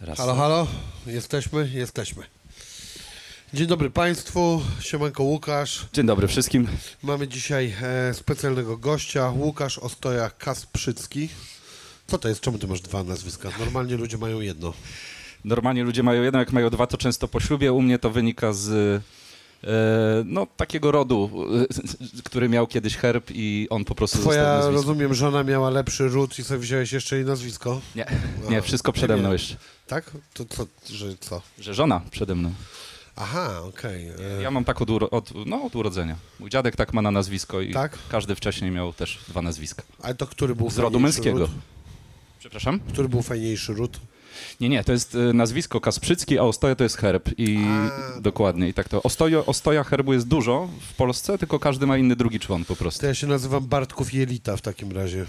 Raz. Halo, halo, jesteśmy, jesteśmy. Dzień dobry Państwu, siemanko Łukasz. Dzień dobry wszystkim. Mamy dzisiaj e, specjalnego gościa, Łukasz Ostoja Kasprzycki. Co to jest? Czemu ty masz dwa nazwiska? Normalnie ludzie mają jedno. Normalnie ludzie mają jedno, jak mają dwa, to często po ślubie. U mnie to wynika z no, takiego rodu, e, który miał kiedyś herb i on po prostu został Twoja, rozumiem, żona miała lepszy ród i sobie wziąłeś jeszcze jej nazwisko? Nie, nie, wszystko przede mną jeszcze. Tak? To co, że co? Że żona przede mną. Aha, okej. e, Ja mam tak od, od, no, od urodzenia. Mój dziadek tak ma na nazwisko i Tak? każdy wcześniej miał też dwa nazwiska. Ale to który był Z rodu męskiego. Ród? Przepraszam? Który był fajniejszy ród? Nie, nie, to jest e, nazwisko Kasprzycki, a Ostoja to jest herb. I A. dokładnie, i tak to. Ostojo, ostoja herbu jest dużo w Polsce, tylko każdy ma inny drugi człon po prostu. To ja się nazywam Bartków Jelita w takim razie.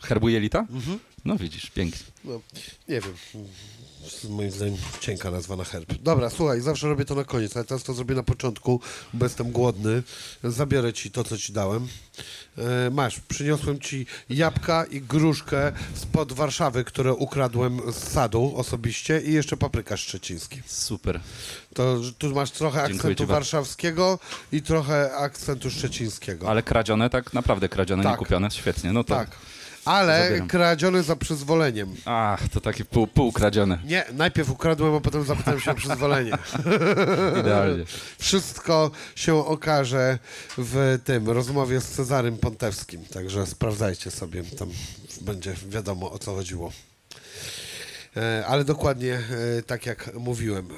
Herbu jelita? Mhm. No widzisz, pięknie. No, nie wiem. Moim zdaniem cienka nazwa na herb. Dobra, słuchaj, zawsze robię to na koniec, ale teraz to zrobię na początku, bo jestem głodny. Zabiorę ci to, co ci dałem. E, masz, przyniosłem ci jabłka i gruszkę spod Warszawy, które ukradłem z sadu osobiście i jeszcze papryka szczeciński. Super. To tu masz trochę Dziękuję akcentu bardzo. warszawskiego i trochę akcentu szczecińskiego. Ale kradzione, tak naprawdę kradzione, nie Tak. kupione? Świetnie, no to... tak. Ale Zabieram. kradzione za przyzwoleniem. Ach, to takie pół, pół kradzione. Nie, najpierw ukradłem, a potem zapytałem się o przyzwolenie. Idealnie. Wszystko się okaże w tym rozmowie z Cezarym Pontewskim, także sprawdzajcie sobie, tam będzie wiadomo o co chodziło. E, ale dokładnie e, tak jak mówiłem.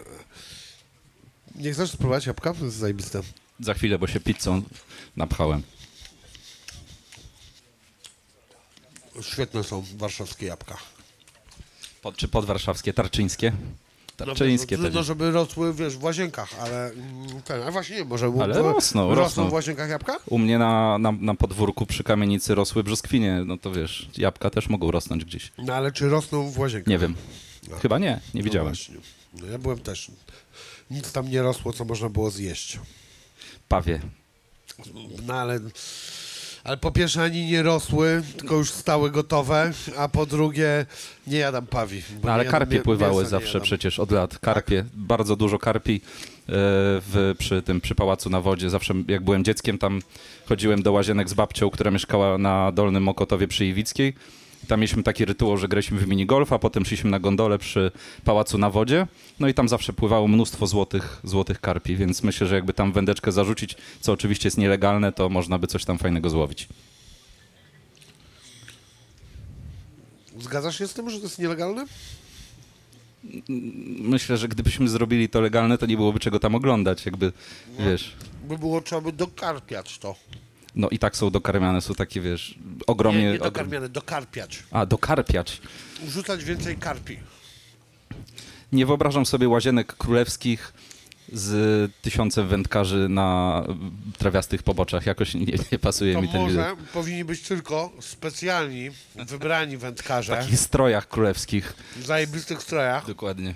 Nie chcesz spróbować jabłka? To jest zajebiste. Za chwilę, bo się pizzą napchałem. Świetne są warszawskie jabłka. Pod, czy podwarszawskie, tarczyńskie? Tarczyńskie no, no, no, żeby rosły, wiesz, w łazienkach, ale mm, ten, a właśnie nie, może Ale rosną, rosną rosną. w łazienkach jabłka? U mnie na, na, na podwórku przy kamienicy rosły brzoskwinie, no to wiesz, jabłka też mogą rosnąć gdzieś. No ale czy rosną w łazienkach? Nie wiem. No. Chyba nie, nie No widziałem. właśnie. No ja byłem też. Nic tam nie rosło, co można było zjeść. Pawie. No ale, ale po pierwsze ani nie rosły, tylko już stały gotowe, a po drugie nie jadam pawi. No ale karpie pływały zawsze. Tak. przecież od lat. Karpie, bardzo dużo karpi e, w, przy tym, przy pałacu na wodzie. Zawsze jak byłem dzieckiem, tam chodziłem do łazienek z babcią, która mieszkała na Dolnym Mokotowie przy Iwickiej. Tam mieliśmy taki rytuał, że graliśmy w minigolf, a potem szliśmy na gondolę przy pałacu na wodzie. No i tam zawsze pływało mnóstwo złotych, złotych karpi, więc myślę, że jakby tam wędeczkę zarzucić, co oczywiście jest nielegalne, to można by coś tam fajnego złowić. Zgadzasz się z tym, że to jest nielegalne? Myślę, że gdybyśmy zrobili to legalne, to nie byłoby czego tam oglądać, jakby, wiesz... By było trzeba by dokarpiać to. No i tak są dokarmiane, są takie, wiesz, Nie, ogromnie... nie ogrom- dokarmiane, dokarpiać. A, dokarpiać. Rzucać więcej karpi. Nie wyobrażam sobie łazienek królewskich z tysiącem wędkarzy na trawiastych poboczach. Jakoś nie, nie pasuje To mi ten widok. może powinni być tylko specjalni, wybrani W wędkarze takich strojach królewskich. w zajebistych strojach, Dokładnie.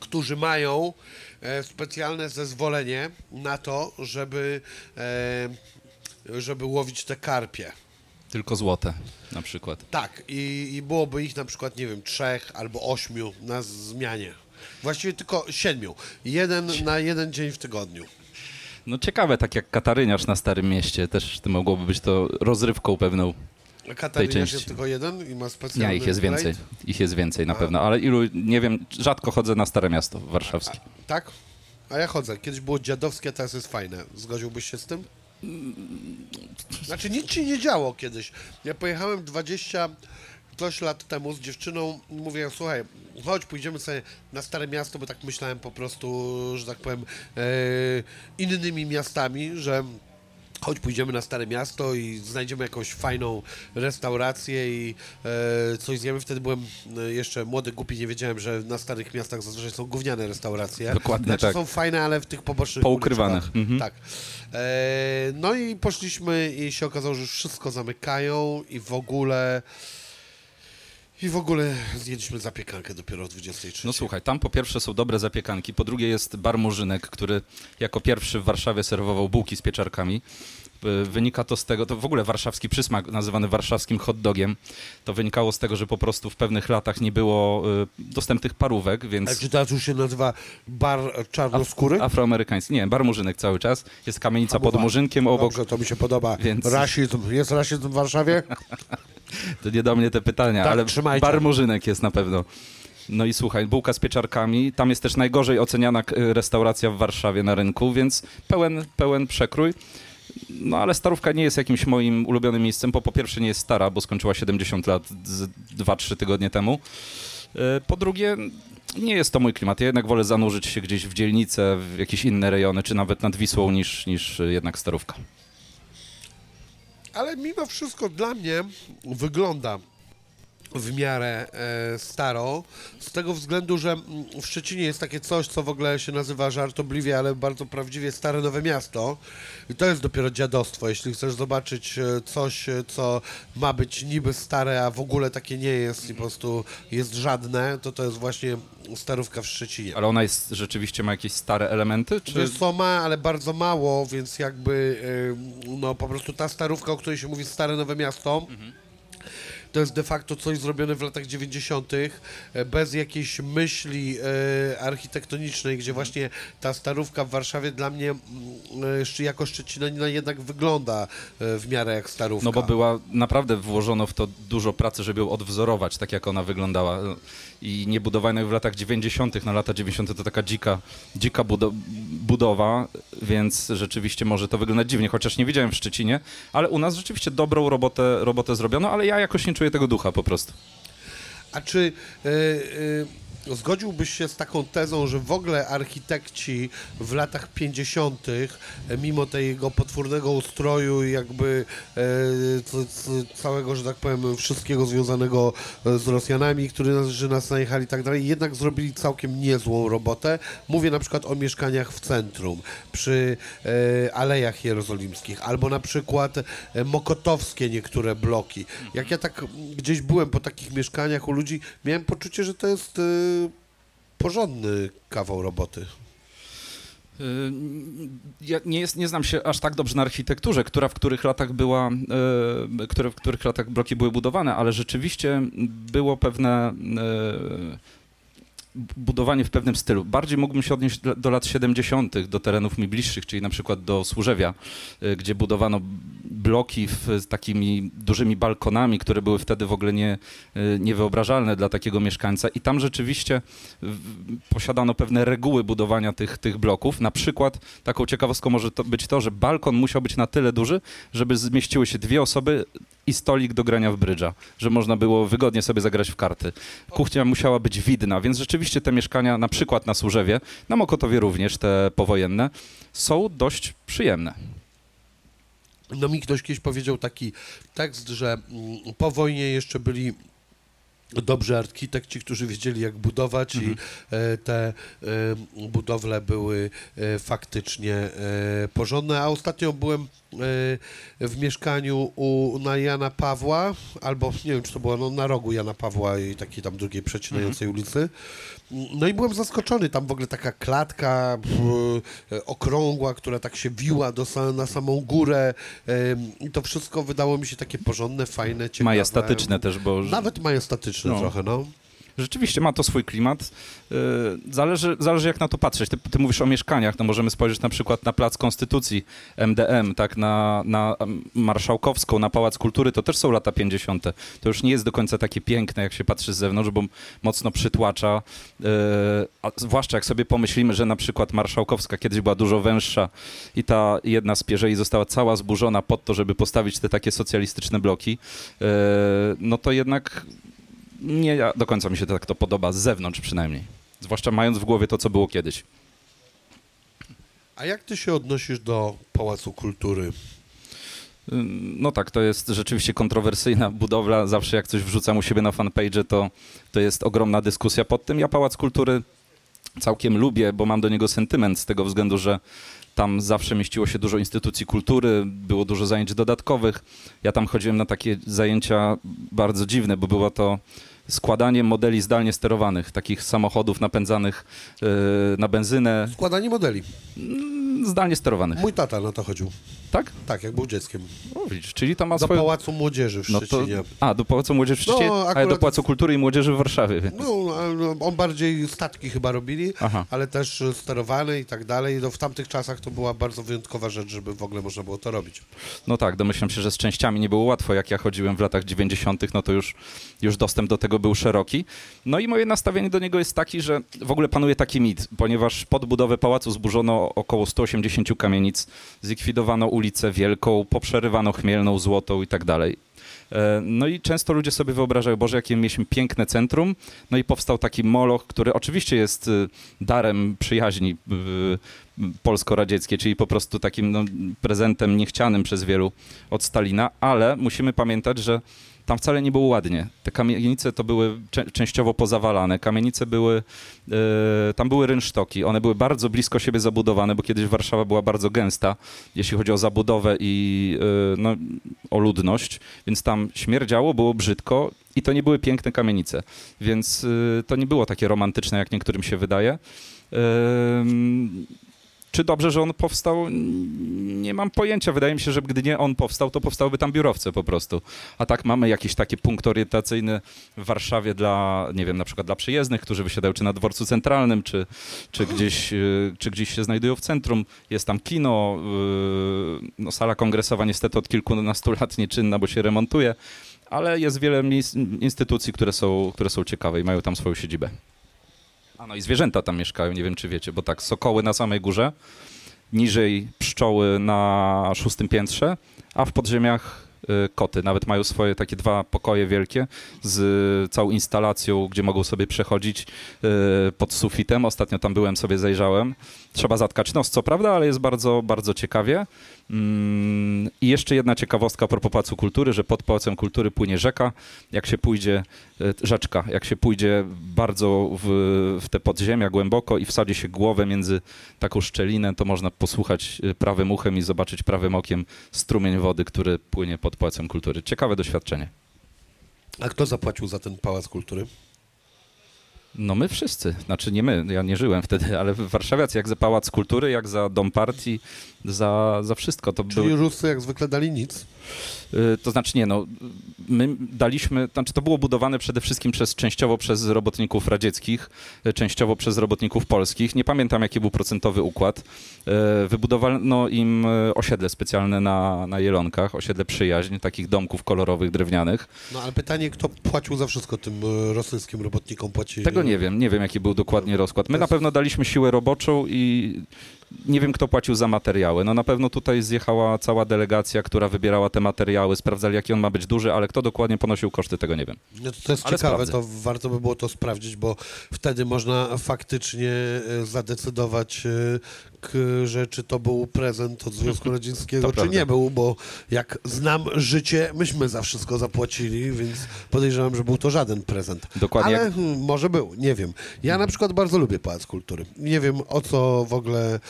którzy mają e, specjalne zezwolenie na to, żeby, e, żeby łowić te karpie. Tylko złote na przykład. Tak, i, i byłoby ich na przykład, nie wiem, trzech albo ośmiu na zmianie. Właściwie tylko siedmiu. Jeden na jeden dzień w tygodniu. No ciekawe, tak jak Kataryniarz na Starym Mieście. Też to mogłoby być to rozrywką pewną. A Kataryniasz części. jest tylko jeden i ma specjalny Nie, ich jest więcej. plate? Ich jest więcej na A. pewno, ale ilu, nie wiem, rzadko chodzę na Stare Miasto warszawskie. Tak? A ja chodzę. Kiedyś było dziadowskie, teraz jest fajne. Zgodziłbyś się z tym? Znaczy nic się nie działo kiedyś. Ja pojechałem 20 coś lat temu z dziewczyną mówię, słuchaj, chodź, pójdziemy sobie na Stare Miasto, bo tak myślałem po prostu, że tak powiem, e, innymi miastami, że chodź, pójdziemy na Stare Miasto i znajdziemy jakąś fajną restaurację i e, coś zjemy. Wtedy byłem e, jeszcze młody, głupi, nie wiedziałem, że na starych miastach zazwyczaj są gówniane restauracje. Dokładnie znaczy, tak. są fajne, ale w tych pobocznych Poukrywane. uliczkach. Mhm. Tak. E, no i poszliśmy i się okazało, że już wszystko zamykają i w ogóle... I w ogóle zjedliśmy zapiekankę dopiero o 23. No słuchaj, tam po pierwsze są dobre zapiekanki, po drugie jest bar Murzynek, który jako pierwszy w Warszawie serwował bułki z pieczarkami. Y, Wynika to z tego, to w ogóle warszawski przysmak nazywany warszawskim hot dogiem, to wynikało z tego, że po prostu w pewnych latach nie było y, dostępnych parówek, więc... A czy teraz już się nazywa bar czarnoskóry? Afroamerykański, nie, bar Murzynek cały czas. Jest kamienica pod Murzynkiem obok. Dobrze, to mi się podoba. Więc- Rasizm. Jest rasizm w Warszawie? To nie do mnie te pytania, Tak, ale trzymajcie. bar Murzynek jest na pewno. No i słuchaj, bułka z pieczarkami. Tam jest też najgorzej oceniana restauracja w Warszawie na rynku, więc pełen, pełen przekrój. No ale Starówka nie jest jakimś moim ulubionym miejscem, bo po pierwsze nie jest stara, bo skończyła 70 lat z 2-3 tygodnie temu. E, Po drugie, nie jest to mój klimat. Ja jednak wolę zanurzyć się gdzieś w dzielnicę, w jakieś inne rejony, czy nawet nad Wisłą niż, niż jednak Starówka. Ale mimo wszystko dla mnie wygląda w miarę e, staro, z tego względu, że mm, w Szczecinie jest takie coś, co w ogóle się nazywa żartobliwie, ale bardzo prawdziwie Stare Nowe Miasto i to jest dopiero dziadostwo, jeśli chcesz zobaczyć e, coś, e, co ma być niby stare, a w ogóle takie nie jest i po prostu jest żadne, to to jest właśnie Starówka w Szczecinie. Ale ona jest rzeczywiście ma jakieś stare elementy? Czy... Wiesz co, ma, ale bardzo mało, więc jakby y, no po prostu ta starówka, o której się mówi Stare Nowe Miasto, to jest de facto coś zrobione w latach 90. e, bez jakiejś myśli e, architektonicznej, gdzie właśnie ta starówka w Warszawie dla mnie mm, e, jako Szczecinanina jednak wygląda w miarę jak starówka. No bo była, naprawdę włożono w to dużo pracy, żeby ją odwzorować, tak jak ona wyglądała. I nie budowano jej w latach 90., na lata 90. to taka dzika, dzika budo- budowa, więc rzeczywiście może to wyglądać dziwnie, chociaż nie widziałem w Szczecinie, ale u nas rzeczywiście dobrą robotę, robotę zrobiono, ale ja jakoś nie czuję tego ducha po prostu. A czy y, y, zgodziłbyś się z taką tezą, że w ogóle architekci w latach 50., e, mimo tego potwornego ustroju i jakby e, całego, że tak powiem, wszystkiego związanego e, z Rosjanami, którzy nas, że nas najechali i tak dalej, jednak zrobili całkiem niezłą robotę. Mówię na przykład o mieszkaniach w centrum, przy Alejach Jerozolimskich, albo na przykład mokotowskie niektóre bloki. Jak ja tak gdzieś byłem po takich mieszkaniach u ludzi, miałem poczucie, że to jest porządny kawał roboty. Y, Ja nie, jest, nie znam się aż tak dobrze na architekturze, która w których latach była, y, które, w których latach bloki były budowane, ale rzeczywiście było pewne y, budowanie w pewnym stylu. Bardziej mógłbym się odnieść do, lat 70., do terenów mi bliższych, czyli na przykład do Służewia, y, gdzie budowano bloki z takimi dużymi balkonami, które były wtedy w ogóle nie, y, niewyobrażalne dla takiego mieszkańca. I tam rzeczywiście w- posiadano pewne reguły budowania tych, tych bloków. Na przykład taką ciekawostką może to być to, że balkon musiał być na tyle duży, żeby zmieściły się dwie osoby i stolik do grania w brydża, że można było wygodnie sobie zagrać w karty. Kuchnia musiała być widna, więc rzeczywiście te mieszkania, na przykład na Służewie, na Mokotowie również, te powojenne, są dość przyjemne. No mi ktoś kiedyś powiedział taki tekst, że mm, po wojnie jeszcze byli dobrzy architekci, którzy wiedzieli jak budować i e, te e, budowle były e, faktycznie porządne. A ostatnio byłem w mieszkaniu u, na Jana Pawła, albo nie wiem, czy to było no, na rogu Jana Pawła i takiej tam drugiej przecinającej ulicy. No i byłem zaskoczony, tam w ogóle taka klatka okrągła, która tak się wiła do, na samą górę i to wszystko wydało mi się takie porządne, fajne, ciekawe. Majestatyczne też, bo Nawet majestatyczne No. trochę, no. Rzeczywiście ma to swój klimat. Yy, Zależy, zależy jak na to patrzeć. Ty, ty mówisz o mieszkaniach, no możemy spojrzeć na przykład na Plac Konstytucji, MDM, tak, na, na Marszałkowską, na Pałac Kultury, to też są lata 50. To już nie jest do końca takie piękne, jak się patrzy z zewnątrz, bo mocno przytłacza. Yy, A zwłaszcza jak sobie pomyślimy, że na przykład Marszałkowska kiedyś była dużo węższa i ta jedna z pierzei została cała zburzona pod to, żeby postawić te takie socjalistyczne bloki, yy, no to jednak nie do końca mi się tak to podoba, z zewnątrz przynajmniej. Zwłaszcza mając w głowie to, co było kiedyś. A jak ty się odnosisz do Pałacu Kultury? No tak, to jest rzeczywiście kontrowersyjna budowla. Zawsze jak coś wrzucam u siebie na fanpage, to, to jest ogromna dyskusja pod tym. Ja Pałac Kultury całkiem lubię, bo mam do niego sentyment z tego względu, że tam zawsze mieściło się dużo instytucji kultury, było dużo zajęć dodatkowych. Ja tam chodziłem na takie zajęcia bardzo dziwne, bo było to składanie modeli zdalnie sterowanych, takich samochodów napędzanych yy, na benzynę, Składanie modeli. zdalnie sterowanych. Mój tata na to chodził. Tak? Tak, jak był dzieckiem. O, widzisz, czyli to ma Do swoją... Pałacu Młodzieży w No to, Szczecinie. a, do Pałacu Młodzieży w Szczecinie, No, a ja do akurat- Pałacu Kultury i Młodzieży w Warszawie. Więc... No, no, on bardziej statki chyba robili, Aha. ale też sterowane i tak dalej. No, w tamtych czasach to była bardzo wyjątkowa rzecz, żeby w ogóle można było to robić. No tak, domyślam się, że z częściami nie było łatwo. Jak ja chodziłem w latach 90., no to już, już dostęp do tego był szeroki. No i moje nastawienie do niego jest taki, że w ogóle panuje taki mit, ponieważ pod budowę pałacu zburzono około 180 kamienic, zlikwidowano ulicę Wielką, poprzerywano Chmielną, Złotą i tak dalej. E, No i często ludzie sobie wyobrażają, Boże, jakie mieliśmy piękne centrum. No i powstał taki moloch, który oczywiście jest y, darem przyjaźni y, polsko-radzieckiej, czyli po prostu takim no, prezentem niechcianym przez wielu od Stalina, ale musimy pamiętać, że tam wcale nie było ładnie. Te kamienice to były cze- częściowo pozawalane. Kamienice były, e, tam były rynsztoki. One były bardzo blisko siebie zabudowane, bo kiedyś Warszawa była bardzo gęsta, jeśli chodzi o zabudowę i e, no, o ludność, więc tam śmierdziało, było brzydko i to nie były piękne kamienice. Więc e, to nie było takie romantyczne, jak niektórym się wydaje. Czy dobrze, że on powstał? Nie mam pojęcia. Wydaje mi się, że gdy nie on powstał, to powstałyby tam biurowce po prostu. A tak mamy jakiś taki punkt orientacyjny w Warszawie dla, nie wiem, na przykład dla przyjezdnych, którzy wysiadają czy na dworcu centralnym, czy, czy, gdzieś, y, czy gdzieś się znajdują w centrum. Jest tam kino, y, no, sala kongresowa niestety od kilkunastu lat nieczynna, bo się remontuje, ale jest wiele miejsc, instytucji, które są, które są ciekawe i mają tam swoją siedzibę. A no i zwierzęta tam mieszkają, nie wiem czy wiecie, bo tak, sokoły na samej górze, niżej pszczoły na szóstym piętrze, a w podziemiach y, koty. Nawet mają swoje takie dwa pokoje wielkie z całą instalacją, gdzie mogą sobie przechodzić y, pod sufitem. Ostatnio tam byłem, sobie zajrzałem. Trzeba zatkać nos, co prawda, ale jest bardzo, bardzo ciekawie. Mm, I jeszcze jedna ciekawostka a propos Pałacu Kultury, że pod Pałacem Kultury płynie rzeka. Jak się pójdzie, e, rzeczka, jak się pójdzie bardzo w, w te podziemia głęboko i wsadzi się głowę między taką szczelinę, to można posłuchać e, prawym uchem i zobaczyć prawym okiem strumień wody, który płynie pod Pałacem Kultury. Ciekawe doświadczenie. A kto zapłacił za ten Pałac Kultury? No my wszyscy, znaczy nie my, ja nie żyłem wtedy, ale warszawiacy jak za Pałac Kultury, jak za Dom Partii, za, za wszystko. To Czyli były- Ruscy jak zwykle dali nic. Y, To znaczy nie, no, my daliśmy, znaczy to było budowane przede wszystkim przez, częściowo przez robotników radzieckich, y, częściowo przez robotników polskich. Nie pamiętam, jaki był procentowy układ. Y, Wybudowano im osiedle specjalne na, na Jelonkach, osiedle przyjaźń, takich domków kolorowych, drewnianych. No ale pytanie, kto płacił za wszystko tym rosyjskim robotnikom? Płacili... Tego nie wiem, nie wiem, jaki był dokładnie rozkład. My na pewno daliśmy siłę roboczą i nie wiem, kto płacił za materiały. No na pewno tutaj zjechała cała delegacja, która wybierała te materiały, sprawdzali, jaki on ma być duży, ale kto dokładnie ponosił koszty, tego nie wiem. No to, to jest Ale ciekawe, sprawdzę. to warto by było to sprawdzić, bo wtedy można faktycznie e, zadecydować, e, że czy to był prezent od Związku Radzieckiego, czy nie był, bo jak znam życie, myśmy za wszystko zapłacili, więc podejrzewam, że był to żaden prezent. Dokładnie Ale jak- hmm, może był, nie wiem. Ja na przykład bardzo lubię Pałac Kultury. Nie wiem o co w ogóle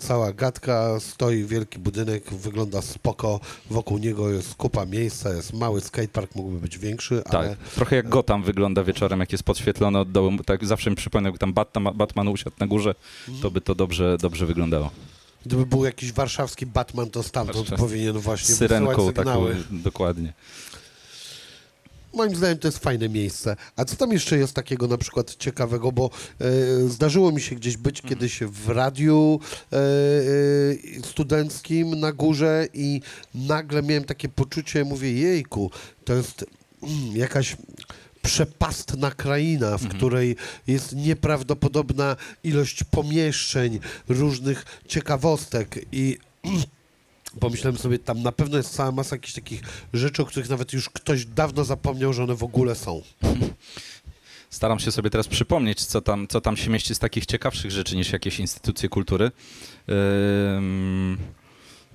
cała gadka, stoi wielki budynek, wygląda spoko, wokół niego jest kupa miejsca, jest mały skatepark, mógłby być większy, Tak, ale... trochę jak Gotham wygląda wieczorem, jak jest podświetlone od dołu. Tak zawsze mi przypomina, jak tam Batman, Batman usiadł na górze, to by to dobrze, dobrze wyglądało. Gdyby był jakiś warszawski Batman, to stamtąd powinien właśnie syrenką wysyłać taką, sygnały. dokładnie. Moim zdaniem to jest fajne miejsce. A co tam jeszcze jest takiego na przykład ciekawego, bo e, zdarzyło mi się gdzieś być Mhm. kiedyś w radiu e, e, studenckim na górze i nagle miałem takie poczucie, mówię, jejku, to jest mm, jakaś przepastna kraina, w której jest nieprawdopodobna ilość pomieszczeń, różnych ciekawostek i Pomyślałem sobie, tam na pewno jest cała masa jakichś takich rzeczy, o których nawet już ktoś dawno zapomniał, że one w ogóle są. Staram się sobie teraz przypomnieć, co tam, co tam się mieści z takich ciekawszych rzeczy niż jakieś instytucje kultury. Ym,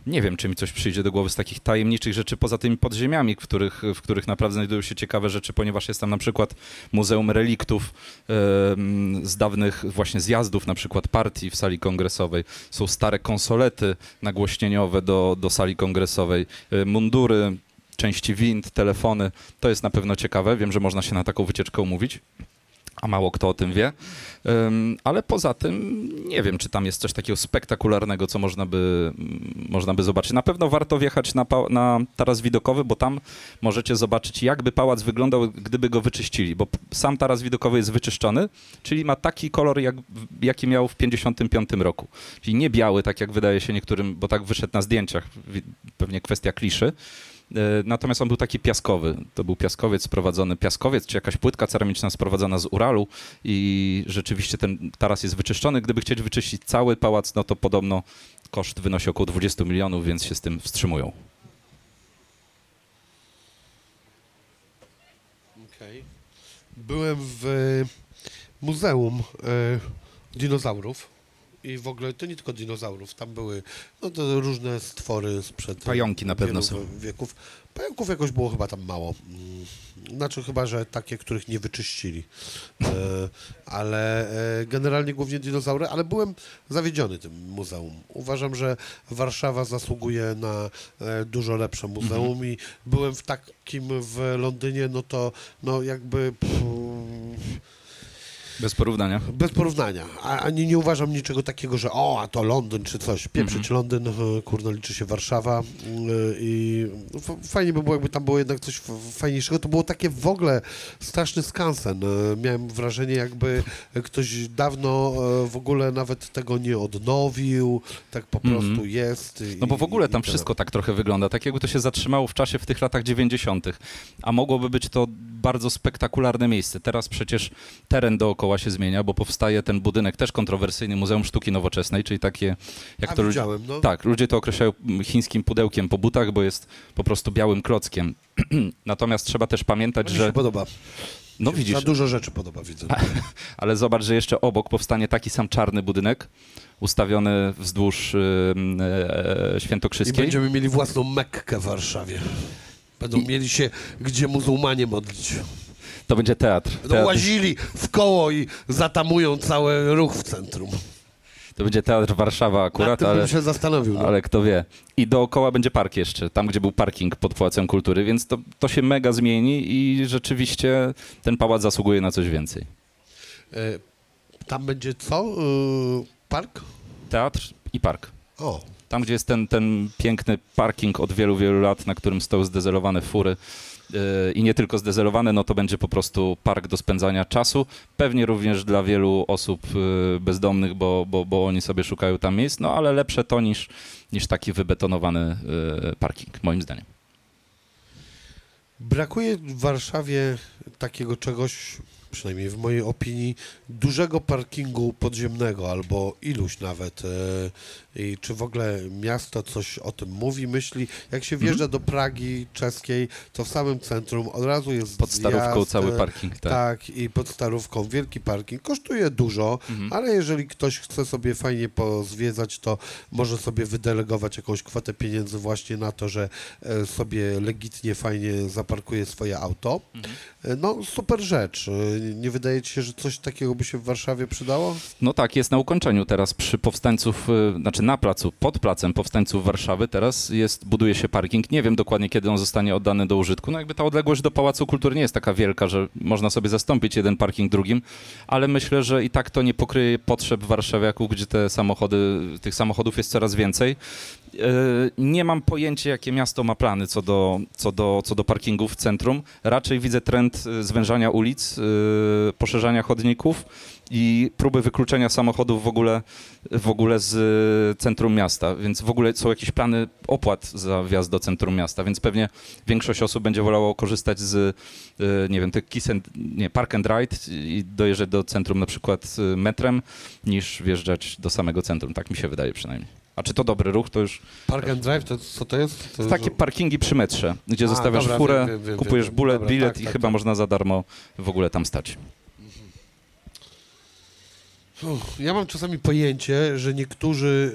nie wiem, czy mi coś przyjdzie do głowy z takich tajemniczych rzeczy poza tymi podziemiami, w których, w których naprawdę znajdują się ciekawe rzeczy, ponieważ jest tam na przykład Muzeum Reliktów ym, z dawnych właśnie zjazdów, na przykład partii w sali kongresowej. Są stare konsolety nagłośnieniowe do, do sali kongresowej, y, mundury, części wind, telefony. To jest na pewno ciekawe. Wiem, że można się na taką wycieczkę umówić. A mało kto o tym wie. Ale poza tym nie wiem, czy tam jest coś takiego spektakularnego, co można by, mm, można by zobaczyć. Na pewno warto wjechać na, na taras widokowy, bo tam możecie zobaczyć, jakby pałac wyglądał, gdyby go wyczyścili, bo sam taras widokowy jest wyczyszczony, czyli ma taki kolor, jak, jaki miał w 55 roku. Czyli nie biały, tak jak wydaje się niektórym, bo tak wyszedł na zdjęciach, pewnie kwestia kliszy. E, Natomiast on był taki piaskowy. To był piaskowiec sprowadzony, piaskowiec czy jakaś płytka ceramiczna sprowadzona z Uralu i rzeczywiście ten taras jest wyczyszczony. Gdyby chcieć wyczyścić cały pałac, no to podobno koszt wynosi około 20 milionów, więc się z tym wstrzymują. Okej. Byłem w e, muzeum e, dinozaurów i w ogóle to nie tylko dinozaurów, tam były no, to różne stwory sprzed Pająki na pewno są. wieków. Pająków jakoś było chyba tam mało. Mm, Znaczy chyba, że takie, których nie wyczyścili. E, ale e, generalnie głównie dinozaury, ale byłem zawiedziony tym muzeum. Uważam, że Warszawa zasługuje na e, dużo lepsze muzeum Mhm. i byłem w takim w Londynie, no to no jakby pff, Bez porównania. bez porównania. A, ani nie uważam niczego takiego, że o, a to Londyn czy coś. Pieprzyć Mhm. Londyn, e, kurno, liczy się Warszawa y, i fajnie by było, jakby tam było jednak coś fajniejszego. To było takie w ogóle straszny skansen. E, Miałem wrażenie, jakby ktoś dawno e, w ogóle nawet tego nie odnowił, tak po Mhm. prostu jest. i- No bo w ogóle tam wszystko tak trochę wygląda, tak jakby to się zatrzymało w czasie w tych latach 90., a mogłoby być to bardzo spektakularne miejsce. Teraz przecież teren dookoła się zmienia, bo powstaje ten budynek też kontrowersyjny Muzeum Sztuki Nowoczesnej, czyli takie, jak A to ludzie... no. Tak, ludzie to określają chińskim pudełkiem po butach, bo jest po prostu białym klockiem. Natomiast trzeba też pamiętać, Mi się że... podoba. No Za widzisz, dużo rzeczy podoba, widzę. ale zobacz, że jeszcze obok powstanie taki sam czarny budynek, ustawiony wzdłuż yy, e, I Świętokrzyskiej. będziemy mieli własną Mekkę w Warszawie. Będą I- mieli się, gdzie muzułmanie modlić. To będzie teatr. Teatr łazili w koło i zatamują cały ruch w centrum. To będzie teatr Warszawa akurat, tym ale, się zastanowił. No. ale kto wie. I dookoła będzie park jeszcze, tam gdzie był parking pod Pałacem Kultury, więc to, to się mega zmieni i rzeczywiście ten pałac zasługuje na coś więcej. E, Tam będzie co? E, Park? Teatr i park. O, Tam, gdzie jest ten, ten piękny parking od wielu, wielu lat, na którym stoją zdezelowane fury i nie tylko zdezelowane, no to będzie po prostu park do spędzania czasu. Pewnie również dla wielu osób yy, bezdomnych, bo, bo, bo oni sobie szukają tam miejsc, no ale lepsze to niż, niż taki wybetonowany yy, parking, moim zdaniem. Brakuje w Warszawie takiego czegoś, przynajmniej w mojej opinii, dużego parkingu podziemnego albo iluś nawet. I czy w ogóle miasto coś o tym mówi, myśli? Jak się wjeżdża do Pragi czeskiej, to w samym centrum od razu jest Pod starówką zjazd, cały e, parking, tak. Tak, i pod starówką wielki parking. Kosztuje dużo, Mhm. ale jeżeli ktoś chce sobie fajnie pozwiedzać, to może sobie wydelegować jakąś kwotę pieniędzy właśnie na to, że e, sobie legitnie, fajnie zaparkuje swoje auto. Mhm. E, No, super rzecz. Nie wydaje ci się, że coś takiego by się w Warszawie przydało? No tak, jest na ukończeniu teraz przy powstańców, znaczy na placu, pod placem powstańców Warszawy teraz jest, buduje się parking. Nie wiem dokładnie, kiedy on zostanie oddany do użytku. No jakby ta odległość do Pałacu Kultury nie jest taka wielka, że można sobie zastąpić jeden parking drugim, ale myślę, że i tak to nie pokryje potrzeb warszawiaków, gdzie te samochody, tych samochodów jest coraz więcej. Y, Nie mam pojęcia, jakie miasto ma plany co do, co do, co do parkingów w centrum. Raczej widzę trend y, zwężania ulic, y, poszerzania chodników i próby wykluczenia samochodów w ogóle, w ogóle z centrum miasta, więc w ogóle są jakieś plany opłat za wjazd do centrum miasta, więc pewnie większość osób będzie wolało korzystać z, nie wiem, tych kiss and, nie, park and ride i dojeżdżać do centrum na przykład metrem, niż wjeżdżać do samego centrum, tak mi się wydaje przynajmniej. A czy to dobry ruch, to już Park and Drive, to co to jest? To takie parkingi przy metrze, gdzie A, zostawiasz dobra, furę, wiem, wiem, kupujesz wiem. bulet, Dobra, bilet tak, i tak, chyba tak. można za darmo w ogóle tam stać. Uff, Ja mam czasami pojęcie, że niektórzy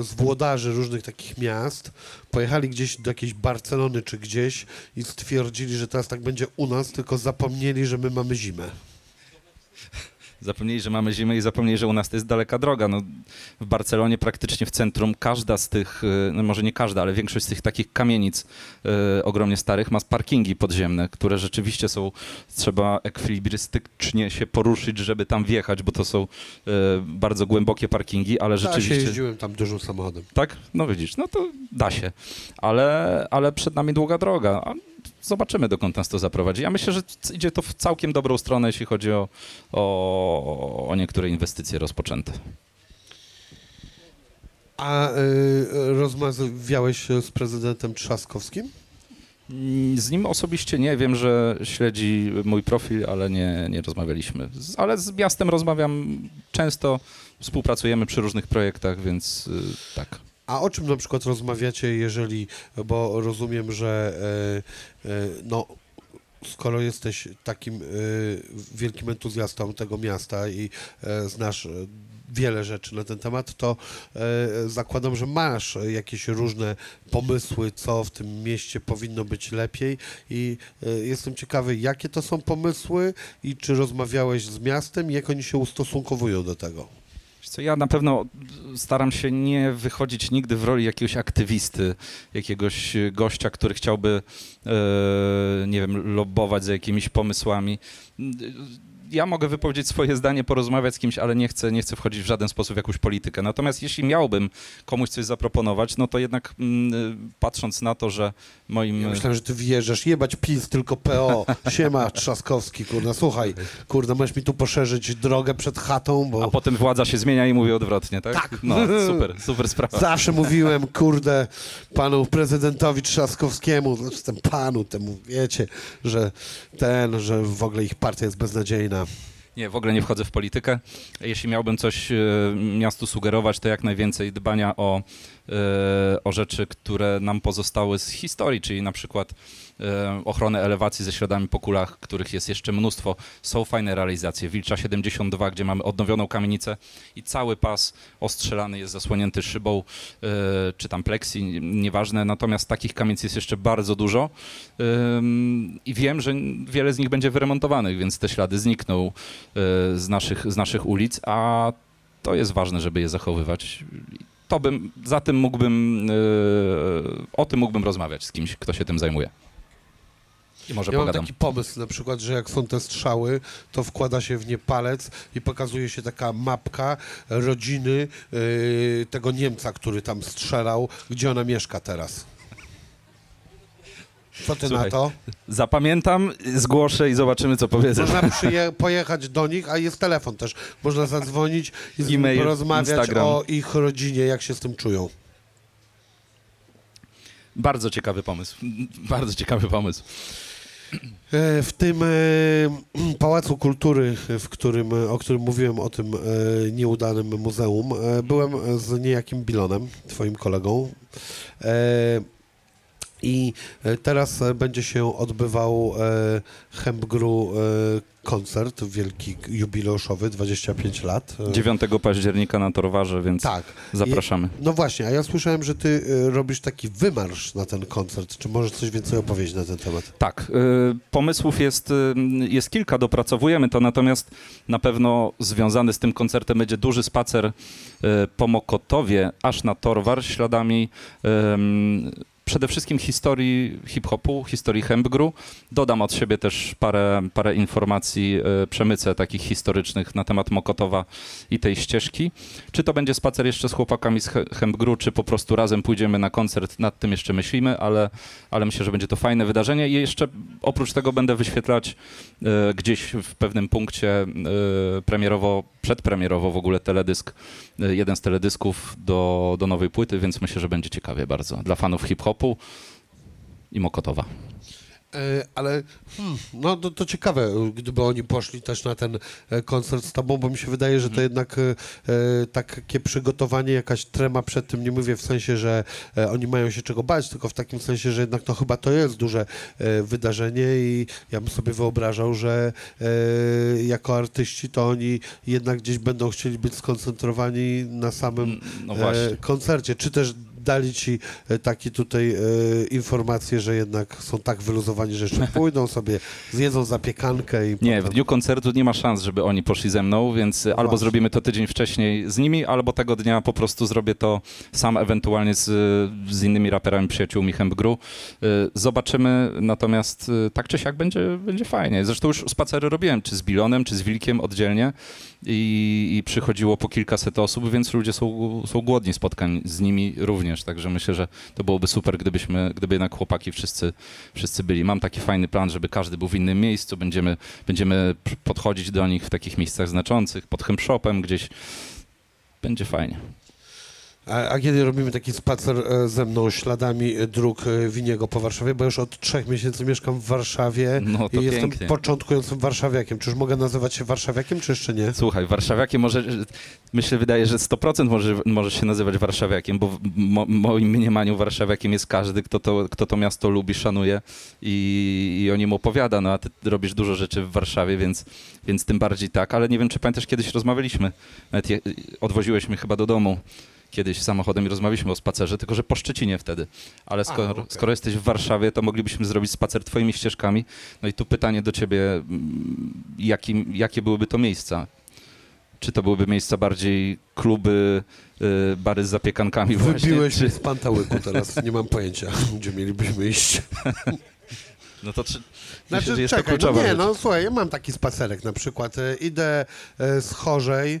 y, z włodarzy różnych takich miast pojechali gdzieś do jakiejś Barcelony czy gdzieś i stwierdzili, że teraz tak będzie u nas, tylko zapomnieli, że my mamy zimę. Zapomnieli, że mamy zimę i zapomnieli, że u nas to jest daleka droga. No, w Barcelonie praktycznie w centrum każda z tych, y, no może nie każda, ale większość z tych takich kamienic y, ogromnie starych ma parkingi podziemne, które rzeczywiście są, trzeba ekwilibrystycznie się poruszyć, żeby tam wjechać, bo to są y, bardzo głębokie parkingi, ale Ja się rzeczywiście... jeździłem tam dużym samochodem. Tak? No widzisz, no to da się. Ale, ale przed nami długa droga. Zobaczymy, dokąd nas to zaprowadzi. Ja myślę, że idzie to w całkiem dobrą stronę, jeśli chodzi o, o, o niektóre inwestycje rozpoczęte. A y, rozmawiałeś z prezydentem Trzaskowskim? Mm, Z nim osobiście nie wiem, że śledzi mój profil, ale nie, nie rozmawialiśmy. Z, ale z miastem rozmawiam często, współpracujemy przy różnych projektach, więc y, tak. A o czym na przykład rozmawiacie, jeżeli, bo rozumiem, że e, e, no, skoro jesteś takim e, wielkim entuzjastą tego miasta i znasz wiele rzeczy na ten temat, to zakładam, że masz jakieś różne pomysły, co w tym mieście powinno być lepiej i jestem ciekawy, jakie to są pomysły i czy rozmawiałeś z miastem jak oni się ustosunkowują do tego. Co, ja na pewno staram się nie wychodzić nigdy w roli jakiegoś aktywisty, jakiegoś gościa, który chciałby, e, nie wiem, lobbować za jakimiś pomysłami. Ja mogę wypowiedzieć swoje zdanie, porozmawiać z kimś, ale nie chcę, nie chcę wchodzić w żaden sposób w jakąś politykę. Natomiast jeśli miałbym komuś coś zaproponować, no to jednak mm, patrząc na to, że moim... Ja myślałem, że ty wjeżdżasz, jebać PiS, tylko PO. Siema, Trzaskowski, kurna, słuchaj, kurna, możesz mi tu poszerzyć drogę przed chatą, bo A potem władza się zmienia i mówi odwrotnie, tak? Tak. No, super, super sprawa. zawsze mówiłem, kurde, panu prezydentowi Trzaskowskiemu, znaczy temu panu, temu, wiecie, że ten, że w ogóle ich partia jest beznadziejna. Nie, w ogóle nie wchodzę w politykę. Jeśli miałbym coś e, miastu sugerować, to jak najwięcej dbania o, o rzeczy, które nam pozostały z historii, czyli na przykład e, ochronę elewacji ze śladami po kulach, których jest jeszcze mnóstwo. Są fajne realizacje. Wilcza 72, gdzie mamy odnowioną kamienicę i cały pas ostrzelany jest zasłonięty szybą, e, czy tam pleksji, nieważne. Natomiast takich kamienic jest jeszcze bardzo dużo i wiem, że wiele z nich będzie wyremontowanych, więc te ślady znikną e, z naszych, z naszych ulic, a to jest ważne, żeby je zachowywać. To bym, za tym mógłbym, e, o tym mógłbym rozmawiać z kimś, kto się tym zajmuje. I może Ja mam pogadam. taki pomysł na przykład, że jak są te strzały, to wkłada się w nie palec i pokazuje się taka mapka rodziny yy, tego Niemca, który tam strzelał, gdzie ona mieszka teraz. Co ty Słuchaj, na to? Zapamiętam, zgłoszę i zobaczymy, co powiedzę. Można pojechać do nich, a jest telefon też. Można zadzwonić i z E-mail, porozmawiać Instagram. o ich rodzinie, jak się z tym czują. Bardzo ciekawy pomysł. Bardzo ciekawy pomysł. E, W tym e, Pałacu Kultury, w którym, o którym mówiłem, o tym e, nieudanym muzeum, e, byłem z niejakim Bilonem, twoim kolegą. I e, teraz e, będzie się odbywał e, Hempgru e, koncert wielki, jubileuszowy, 25 lat. E, 9 października na Torwarze, więc Tak. zapraszamy. No właśnie, a ja słyszałem, że ty robisz taki wymarsz na ten koncert. Czy możesz coś więcej opowiedzieć na ten temat? Tak, pomysłów jest, jest kilka, dopracowujemy to, natomiast na pewno związany z tym koncertem będzie duży spacer po Mokotowie, aż na Torwar, śladami przede wszystkim historii hip-hopu, historii Hempgru. Dodam od siebie też parę, parę informacji, y, przemycę takich historycznych na temat Mokotowa i tej ścieżki. Czy to będzie spacer jeszcze z chłopakami z He- Hempgru, czy po prostu razem pójdziemy na koncert, nad tym jeszcze myślimy, ale, ale myślę, że będzie to fajne wydarzenie i jeszcze oprócz tego będę wyświetlać e, gdzieś w pewnym punkcie e, premierowo, przedpremierowo w ogóle teledysk, e, jeden z teledysków do, do nowej płyty, więc myślę, że będzie ciekawie bardzo dla fanów hip-hopu i Mokotowa. E, ale hmm, no to, to ciekawe, gdyby oni poszli też na ten e, koncert z tobą, bo mi się wydaje, że to jednak e, e, takie przygotowanie, jakaś trema przed tym, nie mówię w sensie, że e, oni mają się czego bać, tylko w takim sensie, że jednak to chyba to jest duże e, wydarzenie i ja bym sobie wyobrażał, że jako artyści to oni jednak gdzieś będą chcieli być skoncentrowani na samym No koncercie, czy też dali ci e, takie tutaj e, informacje, że jednak są tak wyluzowani, że jeszcze pójdą sobie, zjedzą zapiekankę i Nie, w potem... dniu koncertu nie ma szans, żeby oni poszli ze mną, więc albo właśnie. zrobimy to tydzień wcześniej z nimi, albo tego dnia po prostu zrobię to sam, ewentualnie z, z innymi raperami, przyjaciółmi Hempgru. Y, Zobaczymy, natomiast tak czy siak będzie, będzie fajnie. Zresztą już spacery robiłem, czy z Bilonem, czy z Wilkiem oddzielnie i, i przychodziło po kilkaset osób, więc ludzie są, są głodni spotkań z nimi również, także myślę, że to byłoby super, gdybyśmy, gdyby jednak chłopaki wszyscy, wszyscy byli. Mam taki fajny plan, żeby każdy był w innym miejscu, będziemy, będziemy podchodzić do nich w takich miejscach znaczących, pod Hempshopem gdzieś. Będzie fajnie. A, a kiedy robimy taki spacer e, ze mną śladami dróg e, Winiego po Warszawie, bo już od trzech miesięcy mieszkam w Warszawie No i jestem pięknie. początkującym warszawiakiem. Czy już mogę nazywać się warszawiakiem, czy jeszcze nie? Słuchaj, warszawiakiem może, myślę, wydaje, że 100% może, może się nazywać warszawiakiem, bo w mo, moim mniemaniu warszawiakiem jest każdy, kto to, kto to miasto lubi, szanuje i, i o nim opowiada, no a ty robisz dużo rzeczy w Warszawie, więc, więc tym bardziej tak, ale nie wiem, czy pamiętasz, kiedyś rozmawialiśmy, nawet je, odwoziłeś mnie chyba do domu kiedyś samochodem i rozmawialiśmy o spacerze, tylko że po Szczecinie wtedy. Ale skoro, okej. skoro jesteś w Warszawie, to moglibyśmy zrobić spacer twoimi ścieżkami. No i tu pytanie do ciebie, mm, jakim, jakie byłyby to miejsca? Czy to byłyby miejsca bardziej kluby, y, bary z zapiekankami właśnie? Wybiłeś Czy, z pantałyku teraz, nie mam pojęcia, gdzie mielibyśmy iść. no to czy, myślę, Znaczy, że jest to czekaj, no kluczowa nie, rzecz. no słuchaj, ja mam taki spacerek na przykład. E, Idę e, z Chorzej e,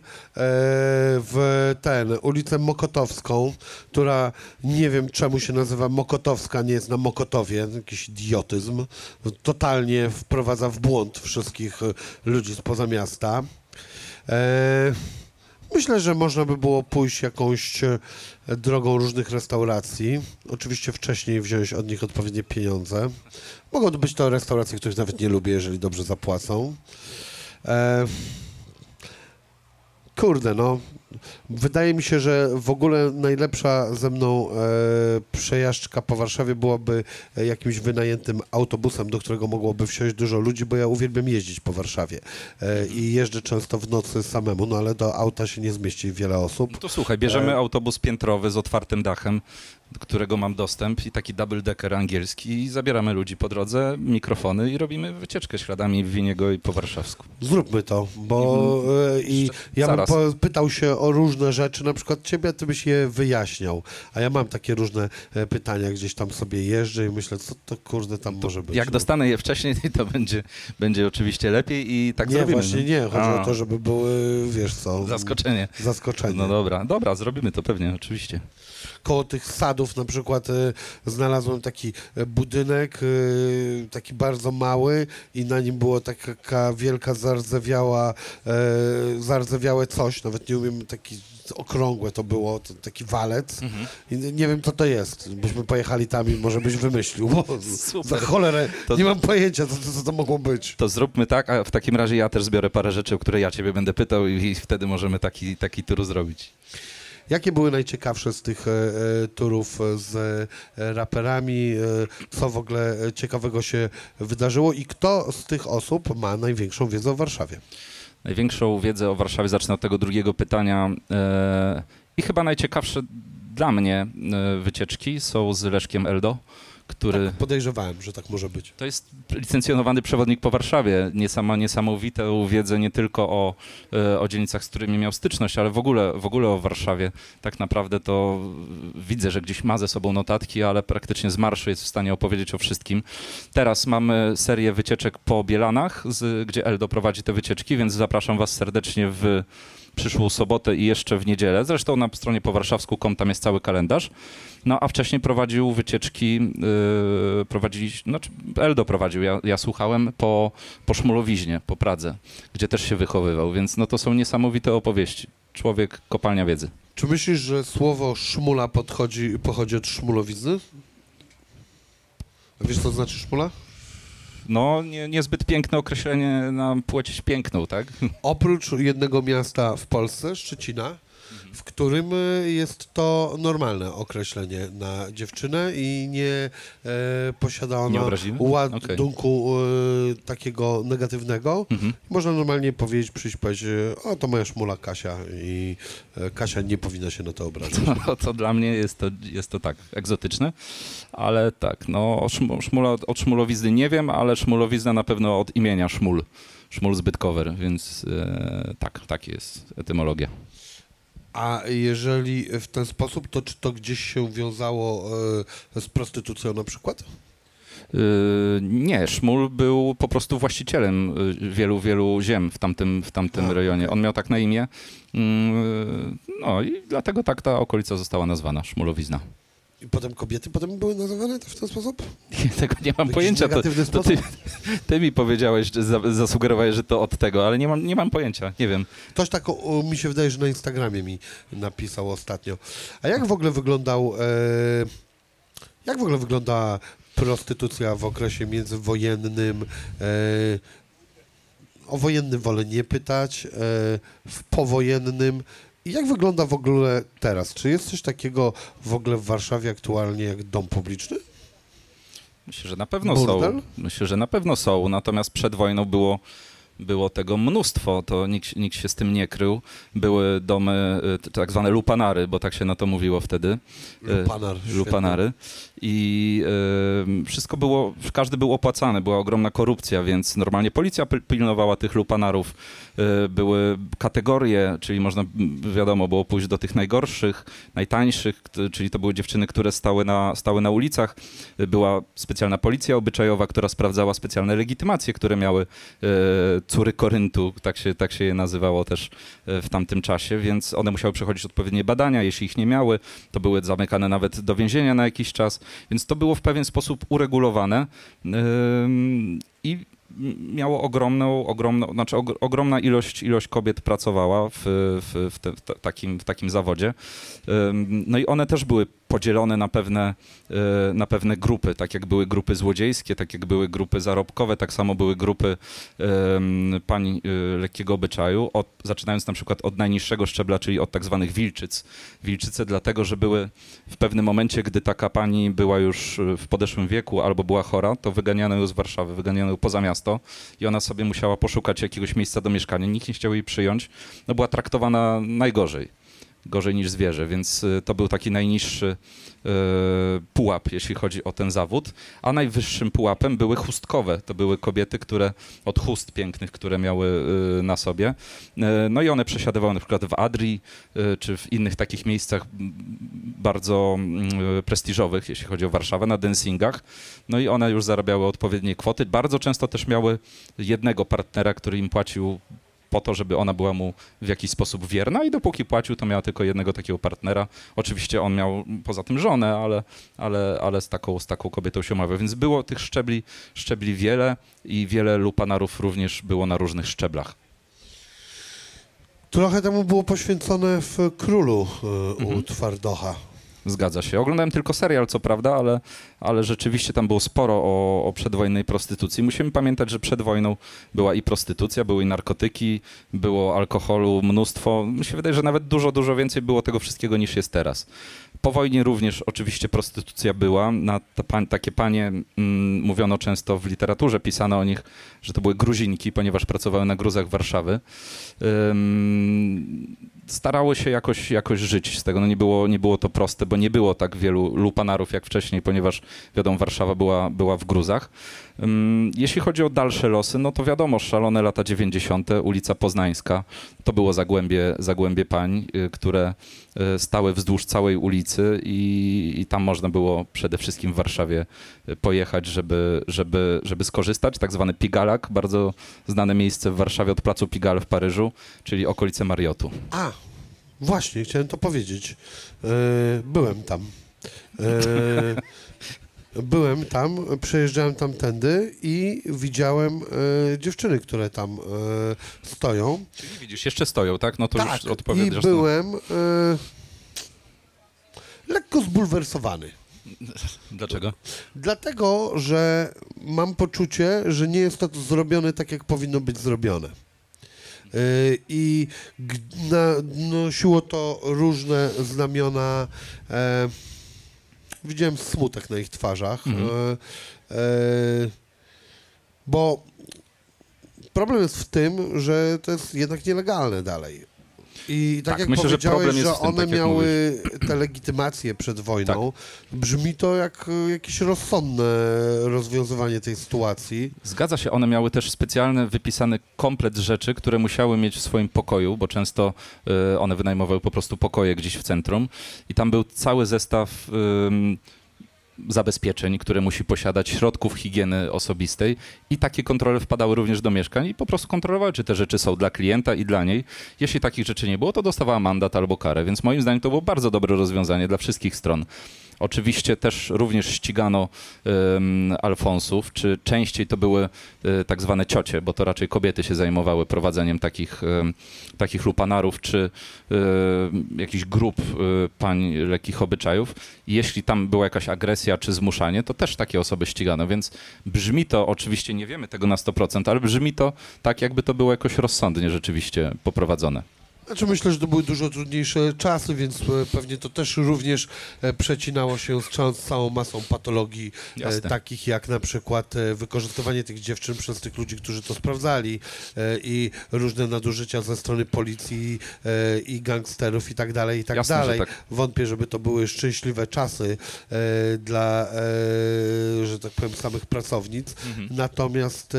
w ten, ulicę Mokotowską, która nie wiem czemu się nazywa Mokotowska, nie jest na Mokotowie, jakiś idiotyzm. Totalnie wprowadza w błąd wszystkich ludzi spoza miasta. E, Myślę, że można by było pójść jakąś e, drogą różnych restauracji. Oczywiście wcześniej wziąć od nich odpowiednie pieniądze. Mogą to być to restauracje, których nawet nie lubię, jeżeli dobrze zapłacą. E, kurde, no. Wydaje mi się, że w ogóle najlepsza ze mną e, przejażdżka po Warszawie byłaby e, jakimś wynajętym autobusem, do którego mogłoby wsiąść dużo ludzi, bo ja uwielbiam jeździć po Warszawie. E, I jeżdżę często w nocy samemu, no ale do auta się nie zmieści wiele osób. No to słuchaj, bierzemy E, autobus piętrowy z otwartym dachem, do którego mam dostęp i taki double decker angielski i zabieramy ludzi po drodze, mikrofony i robimy wycieczkę śladami Winiego i po warszawsku. Zróbmy to, bo e, i ja bym pytał się o różne rzeczy, na przykład ciebie, ty byś je wyjaśniał, a ja mam takie różne e, pytania, gdzieś tam sobie jeżdżę i myślę, co to kurde tam może być. Jak no. dostanę je wcześniej, to będzie, będzie oczywiście lepiej i tak nie, zrobimy. właśnie no. nie, chodzi A, o to, żeby były, wiesz co, Zaskoczenie. zaskoczenie. No dobra, dobra, zrobimy to pewnie, oczywiście. Koło tych sadów na przykład e, znalazłem taki e, budynek, e, taki bardzo mały i na nim było taka wielka zardzewiała, e, zardzewiałe coś, nawet nie umiem, taki okrągłe to było, taki walec. I nie wiem, co to jest. Byśmy pojechali tam i może byś wymyślił, bo Super. za cholerę To- nie mam pojęcia, co, co, co to mogło być. To zróbmy tak, a w takim razie ja też zbiorę parę rzeczy, o które ja ciebie będę pytał i, i wtedy możemy taki, taki tur zrobić. Jakie były najciekawsze z tych e, e, turów e, z raperami? Co w ogóle ciekawego się wydarzyło i kto z tych osób ma największą wiedzę o Warszawie? Największą wiedzę o Warszawie zacznę od tego drugiego pytania. I chyba najciekawsze dla mnie wycieczki są z Leszkiem Eldo, który... Tak, podejrzewałem, że tak może być. To jest licencjonowany przewodnik po Warszawie. Niesama, niesamowitą wiedzę nie tylko o, e, o dzielnicach, z którymi miał styczność, ale w ogóle, w ogóle o Warszawie. Tak naprawdę to widzę, że gdzieś ma ze sobą notatki, ale praktycznie z marszu jest w stanie opowiedzieć o wszystkim. Teraz mamy serię wycieczek po Bielanach, z, gdzie Eldo prowadzi te wycieczki, więc zapraszam Was serdecznie w przyszłą sobotę i jeszcze w niedzielę. Zresztą na stronie powarszawsku.com tam jest cały kalendarz. No a wcześniej prowadził wycieczki, yy, prowadzili, znaczy Eldo prowadził, ja, ja słuchałem po, po Szmulowiźnie, po Pradze, gdzie też się wychowywał, więc no to są niesamowite opowieści. Człowiek, kopalnia wiedzy. Czy myślisz, że słowo szmula podchodzi, pochodzi od szmulowizny? Wiesz, co znaczy szmula? No, nie, niezbyt piękne określenie na płeć piękną, tak? Oprócz jednego miasta w Polsce, Szczecina, w którym y, jest to normalne określenie na dziewczynę i nie e, posiada ona Nie ładunku e, takiego negatywnego. Mhm. Można normalnie powiedzieć, powiedzieć, o to moja szmula Kasia i e, Kasia nie powinna się na to obrazić. No, to dla mnie jest to, jest to tak egzotyczne, ale tak, no o, szmula, od szmulowizny nie wiem, ale szmulowizna na pewno od imienia szmul. Szmul zbytkower, więc e, tak, tak jest etymologia. A jeżeli w ten sposób, to czy to gdzieś się wiązało e, z prostytucją na przykład? Yy, nie, Szmul był po prostu właścicielem yy, wielu, wielu ziem w tamtym, w tamtym rejonie. On miał tak na imię. Yy, No i dlatego tak ta okolica została nazwana Szmulowizna. I potem kobiety potem były nazywane w ten sposób? Tego nie mam pojęcia. To, to ty, ty mi powiedziałeś, że zasugerowałeś, że to od tego, ale nie mam, nie mam pojęcia. Nie wiem. Ktoś tak o, mi się wydaje, że na Instagramie mi napisał ostatnio. A jak w ogóle wyglądał, e, jak w ogóle wygląda prostytucja w okresie międzywojennym? E, o wojennym wolę nie pytać, e, w powojennym. I jak wygląda w ogóle teraz? Czy jest coś takiego w ogóle w Warszawie aktualnie jak dom publiczny? Myślę, że na pewno Burdel? są. Myślę, że na pewno są. Natomiast przed wojną było, było tego mnóstwo. To nikt, nikt się z tym nie krył. Były domy, y, tak zwane lupanary, bo tak się na to mówiło wtedy. Y, Lupanar. lupanary. I y, wszystko było, każdy był opłacany, była ogromna korupcja, więc normalnie policja pil- pilnowała tych lupanarów. Y, były kategorie, czyli można, wiadomo, było pójść do tych najgorszych, najtańszych, czyli to były dziewczyny, które stały na, stały na ulicach. Y, Była specjalna policja obyczajowa, która sprawdzała specjalne legitymacje, które miały y, córy Koryntu, tak się, tak się je nazywało też w tamtym czasie, więc one musiały przechodzić odpowiednie badania, jeśli ich nie miały, to były zamykane nawet do więzienia na jakiś czas, więc to było w pewien sposób uregulowane i miało ogromną, ogromną znaczy og- ogromna ilość, ilość kobiet pracowała w, w, w, te, w, ta- takim, w takim zawodzie. No i one też były podzielone na pewne, y, na pewne grupy, tak jak były grupy złodziejskie, tak jak były grupy zarobkowe, tak samo były grupy pań y, lekkiego obyczaju, od, zaczynając na przykład od najniższego szczebla, czyli od tak zwanych wilczyc. Wilczyce dlatego, że były w pewnym momencie, gdy taka pani była już y, w podeszłym wieku albo była chora, to wyganiano ją z Warszawy, wyganiano ją poza miasto i ona sobie musiała poszukać jakiegoś miejsca do mieszkania. Nikt nie chciał jej przyjąć, no była traktowana najgorzej gorzej niż zwierzę, więc y, to był taki najniższy y, pułap, jeśli chodzi o ten zawód, a najwyższym pułapem były chustkowe. To były kobiety, które od chust pięknych, które miały y, na sobie. No i one przesiadywały na przykład w Adrii, czy w innych takich miejscach bardzo mm, prestiżowych, jeśli chodzi o Warszawę, na dancingach. No i one już zarabiały odpowiednie kwoty. Bardzo często też miały jednego partnera, który im płacił po to, żeby ona była mu w jakiś sposób wierna i dopóki płacił, to miała tylko jednego takiego partnera. Oczywiście on miał poza tym żonę, ale, ale, ale z, taką, z taką kobietą się umawiał. Więc było tych szczebli, szczebli wiele i wiele lupanarów również było na różnych szczeblach. Trochę temu było poświęcone w Królu e, u Mhm. Twardocha. Zgadza się. Oglądałem tylko serial, co prawda, ale, ale rzeczywiście tam było sporo o, o przedwojennej prostytucji. Musimy pamiętać, że przed wojną była i prostytucja, były i narkotyki, było alkoholu mnóstwo. Mi się wydaje, że nawet dużo, dużo więcej było tego wszystkiego niż jest teraz. Po wojnie również oczywiście prostytucja była. Na takie panie, mm, mówiono często w literaturze, pisano o nich, że to były gruzinki, ponieważ pracowały na gruzach Warszawy. Ym, starały się jakoś, jakoś żyć z tego. No nie, było, nie było to proste, bo nie było tak wielu lupanarów jak wcześniej, ponieważ wiadomo, Warszawa była, była w gruzach. Jeśli chodzi o dalsze losy, no to wiadomo, szalone lata 90., ulica Poznańska, to było zagłębie, zagłębie pań, y, które y, stały wzdłuż całej ulicy i, i tam można było przede wszystkim w Warszawie y, pojechać, żeby, żeby, żeby skorzystać. Tak zwany Pigalak, bardzo znane miejsce w Warszawie od placu Pigalle w Paryżu, czyli okolice Mariotu. A, właśnie, chciałem to powiedzieć. Byłem tam. E, byłem tam, przejeżdżałem tamtędy i widziałem e, dziewczyny, które tam e, stoją. Czyli widzisz, jeszcze stoją, tak? No to tak, już odpowiadasz. i byłem e, lekko zbulwersowany. Dlaczego? Dlatego, że mam poczucie, że nie jest to zrobione tak, jak powinno być zrobione. Y, I na, nosiło to różne znamiona. E, widziałem smutek na ich twarzach. Mhm. E, e, bo problem jest w tym, że to jest jednak nielegalne dalej. I tak, Tak, jak myślę, że powiedziałeś, że tym, one tak miały te legitymacje przed wojną, brzmi to jak e, jakieś rozsądne rozwiązywanie tej sytuacji. Zgadza się, one miały też specjalny, wypisany komplet rzeczy, które musiały mieć w swoim pokoju, bo często y, one wynajmowały po prostu pokoje gdzieś w centrum. I tam był cały zestaw ym, zabezpieczeń, które musi posiadać, środków higieny osobistej i takie kontrole wpadały również do mieszkań i po prostu kontrolowały, czy te rzeczy są dla klienta i dla niej. Jeśli takich rzeczy nie było, to dostawała mandat albo karę, więc moim zdaniem to było bardzo dobre rozwiązanie dla wszystkich stron. Oczywiście też również ścigano um, Alfonsów, czy częściej to były e, tak zwane ciocie, bo to raczej kobiety się zajmowały prowadzeniem takich, em, takich lupanarów, czy e, jakichś grup e, pań lekkich obyczajów. I jeśli tam była jakaś agresja czy zmuszanie, to też takie osoby ścigano, więc brzmi to, oczywiście nie wiemy tego na 100%, ale brzmi to tak, jakby to było jakoś rozsądnie rzeczywiście poprowadzone. Znaczy myślę, że to były dużo trudniejsze czasy, więc e, pewnie to też również e, przecinało się z całą- masą patologii, e, Jasne. takich jak na przykład wykorzystywanie tych dziewczyn przez tych ludzi, którzy to sprawdzali i różne nadużycia ze strony policji i gangsterów i tak dalej, i tak Jasne, że dalej. tak. Wątpię, żeby to były szczęśliwe czasy dla, że tak powiem, samych pracownic. Mhm. Natomiast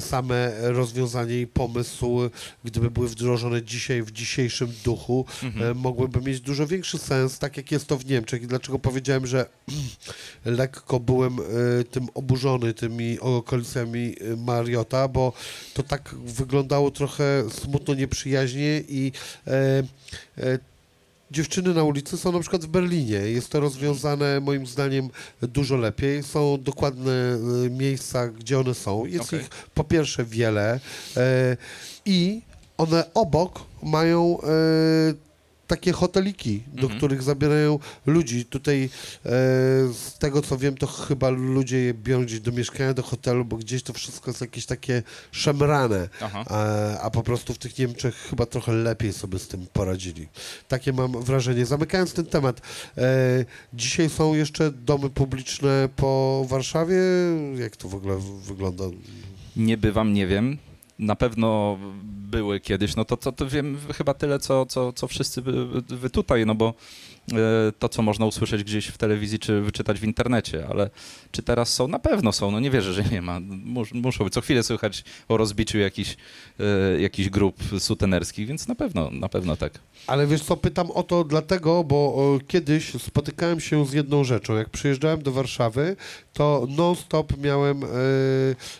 same rozwiązanie i pomysł, gdyby były wdrożone dzisiaj w dzisiejszym duchu, Mhm. e, mogłyby mieć dużo większy sens, tak jak jest to w Niemczech. I dlaczego powiedziałem, że lekko byłem e, tym oburzony tymi okolicami e, Mariota, bo to tak wyglądało trochę smutno, nieprzyjaźnie i Dziewczyny na ulicy są na przykład w Berlinie. Jest to rozwiązane moim zdaniem dużo lepiej. Są dokładne miejsca, gdzie one są. Jest Okej. ich po pierwsze wiele i one obok mają e, takie hoteliki, do Mhm. których zabierają ludzi. Tutaj e, z tego co wiem, to chyba ludzie je biorą gdzieś do mieszkania, do hotelu, bo gdzieś to wszystko jest jakieś takie szemrane. Aha. A, po prostu w tych Niemczech chyba trochę lepiej sobie z tym poradzili. Takie mam wrażenie. Zamykając ten temat, e, dzisiaj są jeszcze domy publiczne po Warszawie. Jak to w ogóle wygląda? Nie bywam, nie wiem. Na pewno były kiedyś, no to, to, to wiem chyba tyle, co, co, co wszyscy wy, wy tutaj, no bo to, co można usłyszeć gdzieś w telewizji, czy wyczytać w internecie, ale czy teraz są? Na pewno są, no nie wierzę, że nie ma. Mus, muszą być. Co chwilę słychać o rozbiciu jakichś, e, jakichś grup sutenerskich, więc na pewno, na pewno tak. Ale wiesz co, pytam o to dlatego, bo kiedyś spotykałem się z jedną rzeczą. Jak przyjeżdżałem do Warszawy, to non-stop miałem e,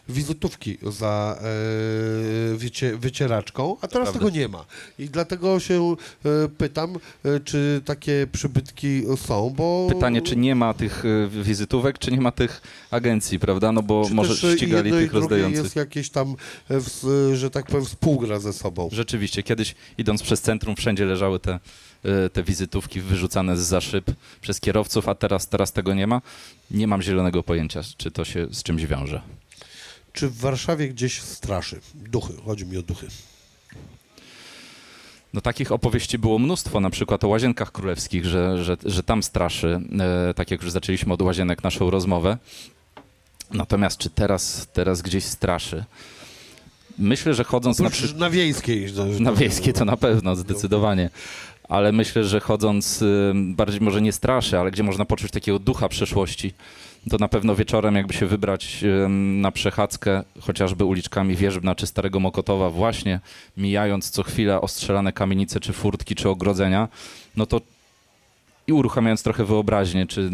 wizytówki za e, wycie, wycieraczką, a teraz prawda. tego nie ma. I dlatego się e, pytam, e, czy takie przybytki są, bo... Pytanie, czy nie ma tych e, wizytówek, czy nie ma tych agencji, prawda? No bo czy może też, e, ścigali tych rozdających. jest jakieś tam, e, że tak powiem, współgra ze sobą. Rzeczywiście, kiedyś idąc przez centrum, wszędzie leżały te, y, te wizytówki wyrzucane z szyb przez kierowców, a teraz, teraz tego nie ma. Nie mam zielonego pojęcia, czy to się z czymś wiąże. Czy w Warszawie gdzieś straszy? Duchy, chodzi mi o duchy. No takich opowieści było mnóstwo, na przykład o Łazienkach Królewskich, że, że, że tam straszy, e, tak jak już zaczęliśmy od Łazienek naszą rozmowę. Natomiast czy teraz, teraz gdzieś straszy? Myślę, że chodząc na przykład... na wiejskiej. no, Na wiejskiej to na pewno, zdecydowanie. Ale myślę, że chodząc y, bardziej może nie straszy, ale gdzie można poczuć takiego ducha przeszłości, to na pewno wieczorem jakby się wybrać na przechadzkę chociażby uliczkami Wierzbna czy Starego Mokotowa, właśnie mijając co chwilę ostrzelane kamienice, czy furtki, czy ogrodzenia, no to i uruchamiając trochę wyobraźnię, czy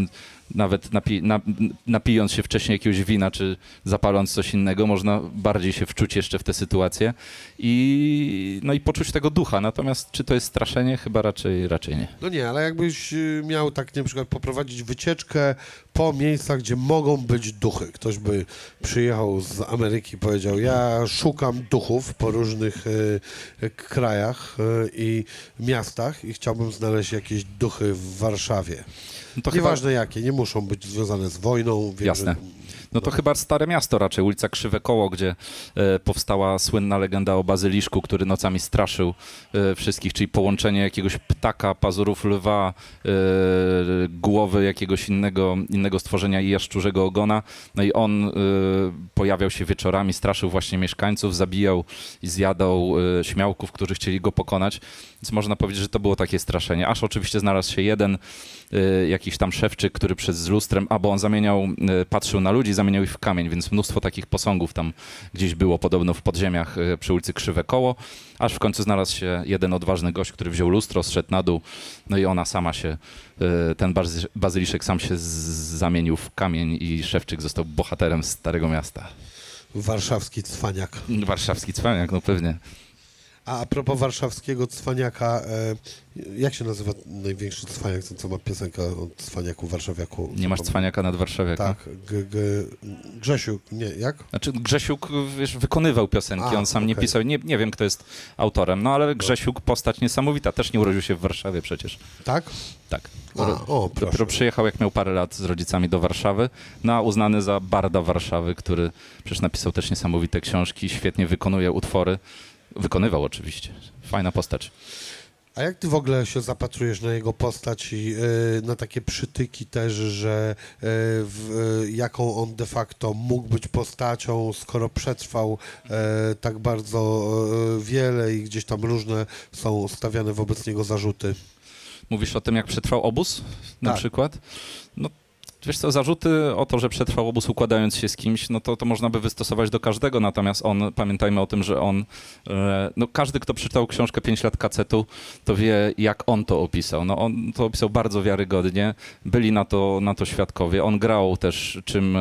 nawet napi na, napijąc się wcześniej jakiegoś wina, czy zapaląc coś innego, można bardziej się wczuć jeszcze w tę sytuację i, no i poczuć tego ducha. Natomiast czy to jest straszenie? Chyba raczej, raczej nie. No nie, ale jakbyś y, miał tak na przykład poprowadzić wycieczkę po miejscach, gdzie mogą być duchy. Ktoś by przyjechał z Ameryki i powiedział, ja szukam duchów po różnych y, krajach y, i miastach i chciałbym znaleźć jakieś duchy w Warszawie. No to chyba, Nieważne jakie, nie muszą być związane z wojną. Wiem, Jasne. No to chyba Stare Miasto raczej, ulica Krzywe Koło, gdzie e, powstała słynna legenda o bazyliszku, który nocami straszył e, wszystkich, czyli połączenie jakiegoś ptaka, pazurów lwa, e, głowy jakiegoś innego, innego stworzenia i jaszczurzego ogona. No i on pojawiał się wieczorami, straszył właśnie mieszkańców, zabijał i zjadał śmiałków, którzy chcieli go pokonać. Więc można powiedzieć, że to było takie straszenie. Aż oczywiście znalazł się jeden jakiś tam szewczyk, który przed z lustrem, albo on zamieniał, patrzył na ludzi, zamieniał ich w kamień, więc mnóstwo takich posągów tam gdzieś było podobno w podziemiach y, przy ulicy Krzywe Koło, aż w końcu znalazł się jeden odważny gość, który wziął lustro, zszedł na dół, no i ona sama się, y, ten bazy, bazyliszek sam się zamienił w kamień i szewczyk został bohaterem Starego Miasta. Warszawski cwaniak. Warszawski cwaniak, no pewnie. A a propos warszawskiego cwaniaka, e, jak się nazywa największy cwaniak, ten co ma piosenkę o cwaniaku, warszawiaku? Nie masz cwaniaka nad Warszawiakiem? Tak, G, G, Grzesiu, nie, jak? Znaczy Grzesiuk wiesz, wykonywał piosenki, A, on sam nie okej. pisał, nie, nie wiem kto jest autorem, no ale Grzesiuk postać niesamowita, też nie urodził się w Warszawie przecież. Tak? Tak. A, o, proszę. Dopiero przyjechał jak miał parę lat z rodzicami do Warszawy, no a uznany za barda Warszawy, który przecież napisał też niesamowite książki, świetnie wykonuje utwory. Wykonywał oczywiście. Fajna postać. A jak ty w ogóle się zapatrujesz na jego postać i y, na takie przytyki też, że y, w, y, jaką on de facto mógł być postacią, skoro przetrwał tak bardzo wiele i gdzieś tam różne są stawiane wobec niego zarzuty? Mówisz o tym, jak przetrwał obóz na Tak. przykład? No, wiesz co, zarzuty o to, że przetrwał obóz układając się z kimś, no to, to można by wystosować do każdego, natomiast on, pamiętajmy o tym, że on, e, no każdy, kto przeczytał książkę 5 lat kacetu, to wie, jak on to opisał. No on to opisał bardzo wiarygodnie, byli na to, na to świadkowie. On grał też, czym e,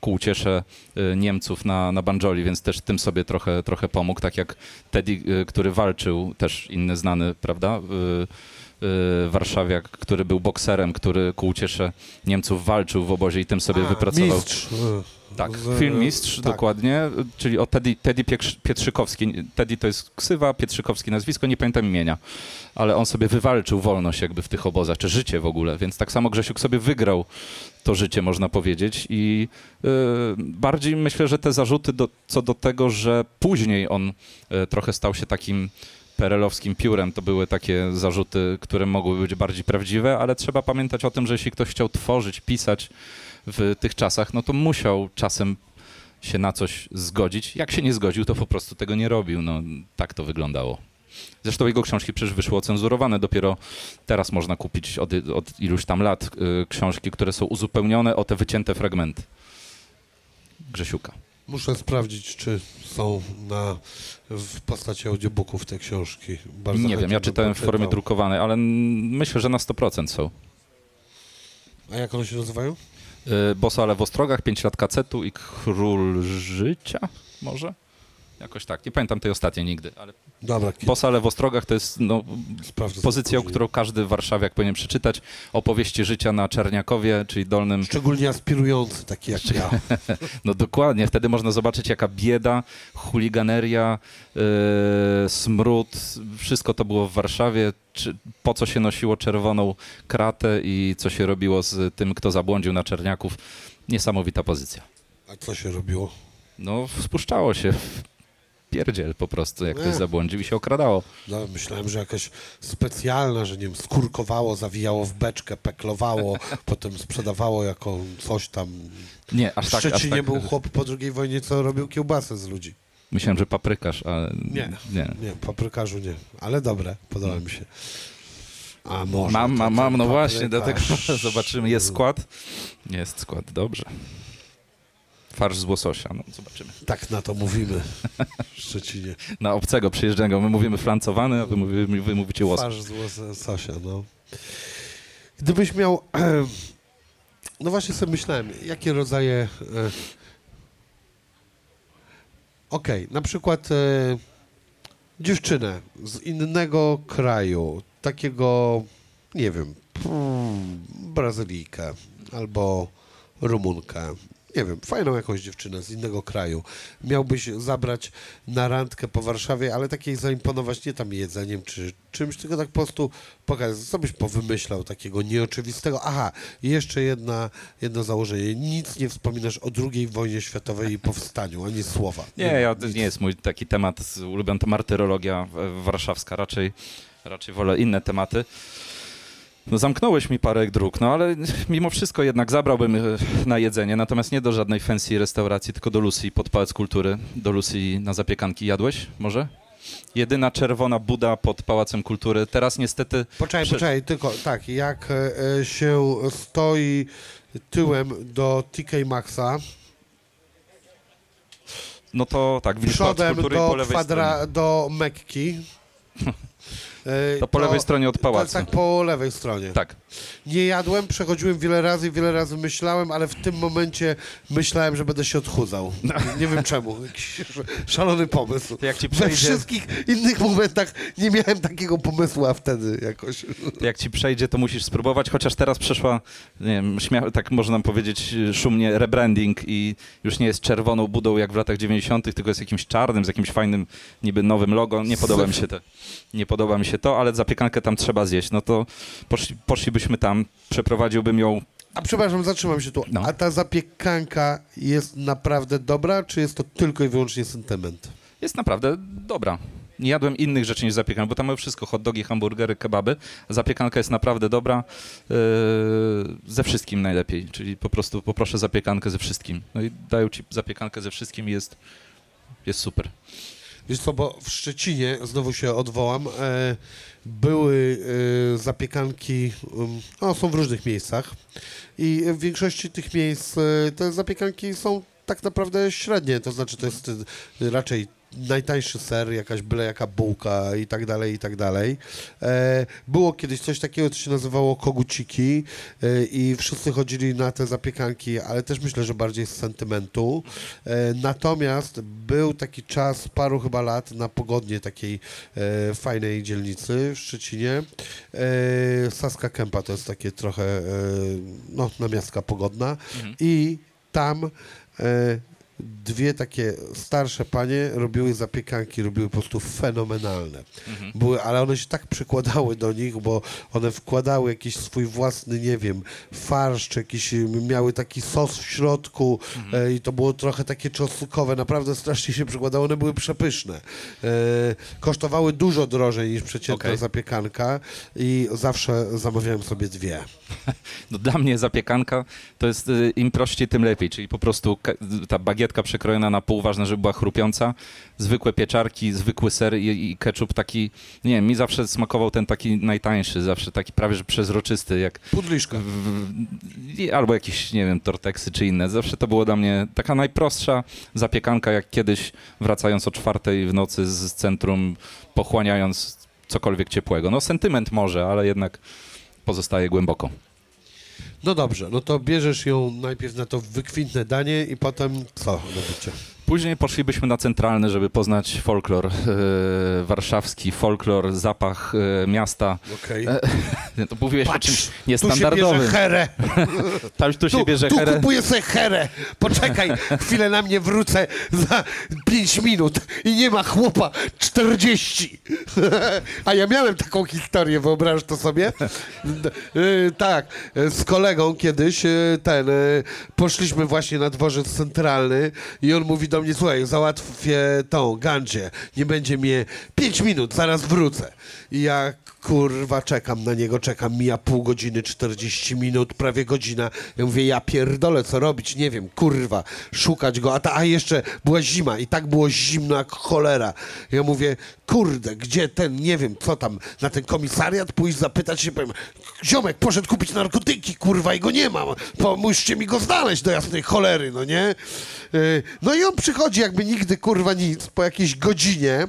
ku uciesze e, Niemców na, na banjoli, więc też tym sobie trochę, trochę pomógł, tak jak Teddy, który walczył, też inny znany, prawda? Y, warszawiak, który był bokserem, który ku uciesze Niemców walczył w obozie i tym sobie A, wypracował. Mistrz. y, Tak, z- film Mistrz, tak. dokładnie, czyli o Teddy, Teddy Pietrzykowski. Teddy to jest ksywa, Pietrzykowski nazwisko, nie pamiętam imienia, ale on sobie wywalczył wolność jakby w tych obozach, czy życie w ogóle, więc tak samo Grzesiuk sobie wygrał to życie, można powiedzieć i y, bardziej myślę, że te zarzuty do, co do tego, że później on trochę stał się takim perelowskim piórem, to były takie zarzuty, które mogły być bardziej prawdziwe, ale trzeba pamiętać o tym, że jeśli ktoś chciał tworzyć, pisać w tych czasach, no to musiał czasem się na coś zgodzić. Jak się nie zgodził, to po prostu tego nie robił. No, tak to wyglądało. Zresztą jego książki przecież wyszły ocenzurowane. Dopiero teraz można kupić od, od iluś tam lat y, książki, które są uzupełnione o te wycięte fragmenty. Grzesiuka. Muszę sprawdzić, czy są na, w postaci audiobooków te książki. Bardzo nie wiem, ja czytałem w formie drukowanej, ale myślę, że na 100% są. A jak one się nazywają? Y, Bosa w Ostrogach, 5 lat kacetu i Król Życia może? Jakoś tak. Nie pamiętam tej ostatniej nigdy, ale Dobra, kiedy Bosa w Ostrogach to jest no, sprawdzę. pozycja, którą każdy warszawiak powinien przeczytać. Opowieści życia na Czerniakowie, czyli Dolnym... Szczególnie aspirujący, taki jak ja. No dokładnie, wtedy można zobaczyć jaka bieda, chuliganeria, yy, smród, wszystko to było w Warszawie, czy, po co się nosiło czerwoną kratę i co się robiło z tym, kto zabłądził na Czerniaków. Niesamowita pozycja. A co się robiło? No, spuszczało się pierdziel po prostu, jak ktoś zabłądził i się okradało. No, myślałem, że jakaś specjalna, że nie wiem, skórkowało, zawijało w beczkę, peklowało, potem sprzedawało jako coś tam. Nie, aż W tak, aż Szczecinie tak. był chłop po II wojnie, co robił kiełbasę z ludzi. Myślałem, że paprykarz, ale Nie. nie. Nie, paprykarzu nie, ale dobre, podoba mi się. A może Mam, mam, mam, no właśnie, paprykarz. dlatego zobaczymy. Jest skład? Jest skład, dobrze. Farsz z łososia, no zobaczymy. Tak na to mówimy w Szczecinie. Na obcego przyjeżdżanego. My mówimy flancowany, a wy, mówimy, wy mówicie łosoś. Twarz z łososia, no. Gdybyś miał... No właśnie sobie myślałem, jakie rodzaje... e, Okej, na przykład e, dziewczynę z innego kraju, takiego, nie wiem, Brazylijkę albo Rumunkę, nie wiem, fajną jakąś dziewczynę z innego kraju, miałbyś zabrać na randkę po Warszawie, ale takiej zaimponować nie tam jedzeniem czy czymś, tylko tak po prostu pokazać, co byś powymyślał takiego nieoczywistego. Aha, jeszcze jedna, jedno założenie. Nic nie wspominasz o II wojnie światowej i powstaniu, ani słowa. Nie, ja, to nie jest mój taki temat, ulubiony to martyrologia w- warszawska, raczej, raczej wolę inne tematy. No zamknąłeś mi parę dróg, no ale mimo wszystko jednak zabrałbym e, na jedzenie, natomiast nie do żadnej fancy restauracji, tylko do Lucy pod Pałac Kultury. Do Lucy na zapiekanki jadłeś może? Jedyna czerwona buda pod Pałacem Kultury. Teraz niestety... Poczekaj, Prze- poczekaj, tylko tak, jak e, e, się stoi tyłem do TK Maxa, No to tak, widzisz Pałac Kultury i po do, lewej kwadra, stronie. do Mekki. e, To po lewej stronie od pałacu. Tak, po lewej stronie. Tak. Nie jadłem, przechodziłem wiele razy i wiele razy myślałem, ale w tym momencie myślałem, że będę się odchudzał. Nie wiem czemu. Jakiś sz- szalony pomysł. To jak ci We przejdzie, wszystkich innych momentach nie miałem takiego pomysłu, a wtedy jakoś. jak ci przejdzie, to musisz spróbować, chociaż teraz przeszła, nie wiem, śmia- tak można powiedzieć szumnie, rebranding i już nie jest czerwoną budą jak w latach 90., tylko jest jakimś czarnym, z jakimś fajnym, niby nowym logo. Nie podoba mi się to. Nie podoba mi się to, ale zapiekankę tam trzeba zjeść. No to poszli, poszlibyśmy tam, przeprowadziłbym ją. A przepraszam, zatrzymam się tu. No. A ta zapiekanka jest naprawdę dobra, czy jest to tylko i wyłącznie sentyment? Jest naprawdę dobra. Nie jadłem innych rzeczy niż zapiekanka, bo tam mamy wszystko, hot dogi, hamburgery, kebaby. Zapiekanka jest naprawdę dobra, yy, ze wszystkim najlepiej, czyli po prostu poproszę zapiekankę ze wszystkim. No i dają ci zapiekankę ze wszystkim i jest, jest super. Wiesz co, bo w Szczecinie, znowu się odwołam, e, były e, zapiekanki, um, no, są w różnych miejscach i w większości tych miejsc e, te zapiekanki są tak naprawdę średnie, to znaczy to jest raczej najtańszy ser, jakaś byle jaka bułka i tak dalej, i tak dalej. E, było kiedyś coś takiego, co się nazywało koguciki e, i wszyscy chodzili na te zapiekanki, ale też myślę, że bardziej z sentymentu. E, natomiast był taki czas, paru chyba lat, na pogodnie takiej fajnej dzielnicy w Szczecinie. Saska Kępa to jest takie trochę, no, namiastka pogodna i tam dwie takie starsze panie robiły zapiekanki, robiły po prostu fenomenalne. Były, ale one się tak przykładały do nich, bo one wkładały jakiś swój własny, nie wiem, farsz, czy jakiś, miały taki sos w środku e, i to było trochę takie czosnkowe, naprawdę strasznie się przykładały, one były przepyszne. E, kosztowały dużo drożej niż przeciętna Okej. zapiekanka i zawsze zamawiałem sobie dwie. No dla mnie zapiekanka to jest y, im prościej, tym lepiej, czyli po prostu ta bagietka przekrojona na pół, ważne, żeby była chrupiąca, zwykłe pieczarki, zwykły ser i, i ketchup taki, nie wiem, mi zawsze smakował ten taki najtańszy, zawsze taki prawie że przezroczysty, jak Pudliszka. w, w, albo jakieś, nie wiem, torteksy czy inne. Zawsze to było dla mnie taka najprostsza zapiekanka, jak kiedyś wracając o czwartej w nocy z z centrum, pochłaniając cokolwiek ciepłego. No sentyment może, ale jednak pozostaje głęboko. No dobrze, no to bierzesz ją najpierw na to wykwintne danie i potem co robicie? Później poszlibyśmy na centralny, żeby poznać folklor e, warszawski, folklor, zapach e, miasta. Okej. E, to mówiłeś o Patrz, czymś Tu się bierze niestandardowym. herę. Tam tu się Tu, bierze tu herę. kupuję sobie herę. Poczekaj, chwilę na mnie wrócę za 5 minut i nie ma chłopa 40. A ja miałem taką historię, wyobrażasz to sobie? Y, tak, z kolegą kiedyś y, ten, poszliśmy właśnie na dworzec centralny i on mówi do mnie, słuchaj, załatwię tą gandzie, nie będzie mnie 5 minut, zaraz wrócę. I ja kurwa czekam na niego, czekam, mija pół godziny, 40 minut, prawie godzina. Ja mówię, ja pierdolę, co robić, nie wiem, kurwa, szukać go, a, ta, a jeszcze była zima i tak było zimno jak cholera. Ja mówię, kurde, gdzie ten, nie wiem, co tam, na ten komisariat pójść, zapytać się, powiem, ziomek poszedł kupić narkotyki, kurwa, i go nie ma, pomóżcie mi go znaleźć do jasnej cholery, no nie? Yy, No i on przychodzi jakby nigdy, kurwa, nic, po jakiejś godzinie,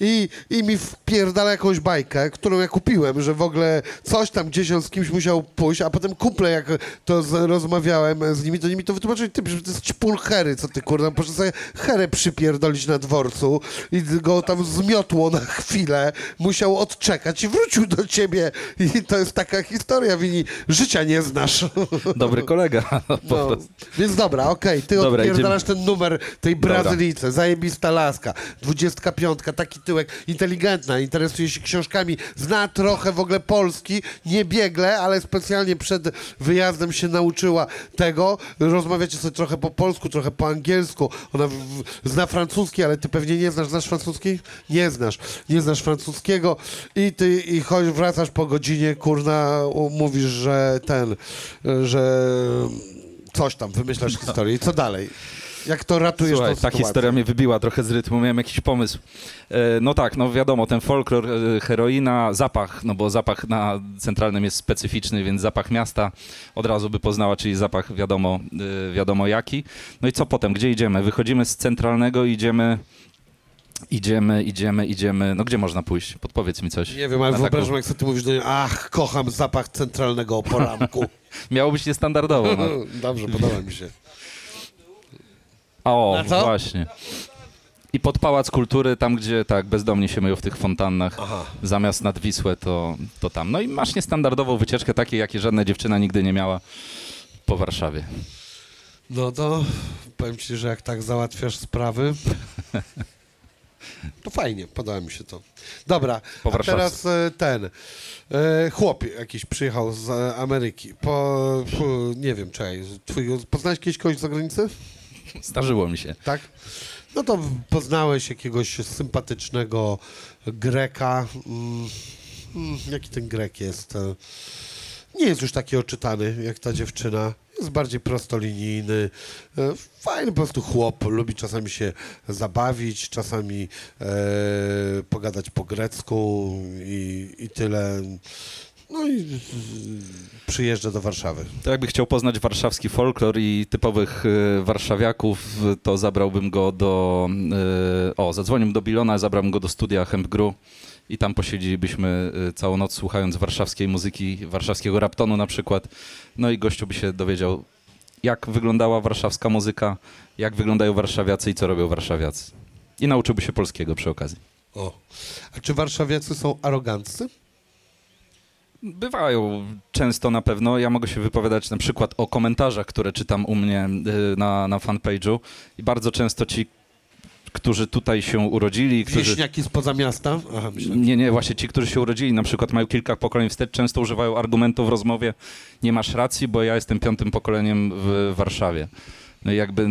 i, i mi wpierdala jakąś bajkę, którą ja kupiłem, że w ogóle coś tam gdzieś on z kimś musiał pójść, a potem kumple, jak to z, rozmawiałem z nimi, to nimi to wytłumaczyli, ty, że to jest ćpun hery, co ty kurwa, proszę sobie herę przypierdolić na dworcu i go tam zmiotło na chwilę, musiał odczekać i wrócił do ciebie i to jest taka historia, Wini, życia nie znasz. Dobry kolega. No, więc dobra, okej, ty Dobra, odpierdalasz ten numer tej Dobra. Brazylijce, zajebista laska, 25, taki tyłek, inteligentna, interesuje się książkami, zna trochę w ogóle Polski, nie biegle, ale specjalnie przed wyjazdem się nauczyła tego, rozmawiacie sobie trochę po polsku, trochę po angielsku, ona w, w, zna francuski, ale ty pewnie nie znasz, znasz francuski? Nie znasz, nie znasz francuskiego. I ty i chodź, wracasz po godzinie, kurna, mówisz, że ten, że coś tam, wymyślasz historię i co dalej? Jak to ratujesz Słuchaj, ta sytuację? historia mnie wybiła trochę z rytmu, miałem jakiś pomysł. E, No tak, no wiadomo, ten folklor, e, heroina, zapach, no bo zapach na centralnym jest specyficzny, więc zapach miasta od razu by poznała, czyli zapach wiadomo, e, wiadomo jaki. No i co potem, gdzie idziemy? Wychodzimy z centralnego, idziemy, idziemy, idziemy, idziemy, no gdzie można pójść? Podpowiedz mi coś. Nie wiem, ale wyobrażam, taką- jak sobie ty mówisz do niej, ach, kocham zapach centralnego poranku. Miało być niestandardowo, no. Dobrze, podoba mi się. O, Na co? właśnie. I pod Pałac Kultury, tam gdzie tak bezdomni się myją w tych fontannach, Aha. zamiast nad Wisłę, to, to tam. No i masz niestandardową wycieczkę, takiej, jakiej żadna dziewczyna nigdy nie miała po Warszawie. No to powiem ci, że jak tak załatwiasz sprawy, to fajnie, podoba mi się to. Dobra, Po a warszawsku. teraz e, ten e, chłop jakiś przyjechał z e, Ameryki. Po, po nie wiem, czekaj, twój, poznałeś kiedyś kogoś z zagranicy? Zdarzyło mi się. Tak? No to poznałeś jakiegoś sympatycznego Greka. Mm, mm, jaki ten Grek jest? Nie jest już taki oczytany jak ta dziewczyna. Jest bardziej prostolinijny. Fajny po prostu chłop. Lubi czasami się zabawić, czasami e, pogadać po grecku i, i tyle. No i e, przyjeżdża do Warszawy. To jakby chciał poznać warszawski folklor i typowych y, warszawiaków, to zabrałbym go do... Y, o, zadzwonił do Bilona, zabrałbym go do studia Hempgru i tam posiedzielibyśmy y, całą noc słuchając warszawskiej muzyki, warszawskiego raptonu na przykład. No i gościu by się dowiedział, jak wyglądała warszawska muzyka, jak wyglądają warszawiacy i co robią warszawiacy. I nauczyłby się polskiego przy okazji. O. A czy warszawiacy są aroganccy? Bywają często na pewno. Ja mogę się wypowiadać na przykład o komentarzach, które czytam u mnie y, na, na fanpage'u i bardzo często ci, którzy tutaj się urodzili, którzy... Wieśniaki spoza miasta? Aha. Nie, nie, właśnie ci, którzy się urodzili, na przykład mają kilka pokoleń wstecz, często używają argumentu w rozmowie, nie masz racji, bo ja jestem piątym pokoleniem w Warszawie. No jakby,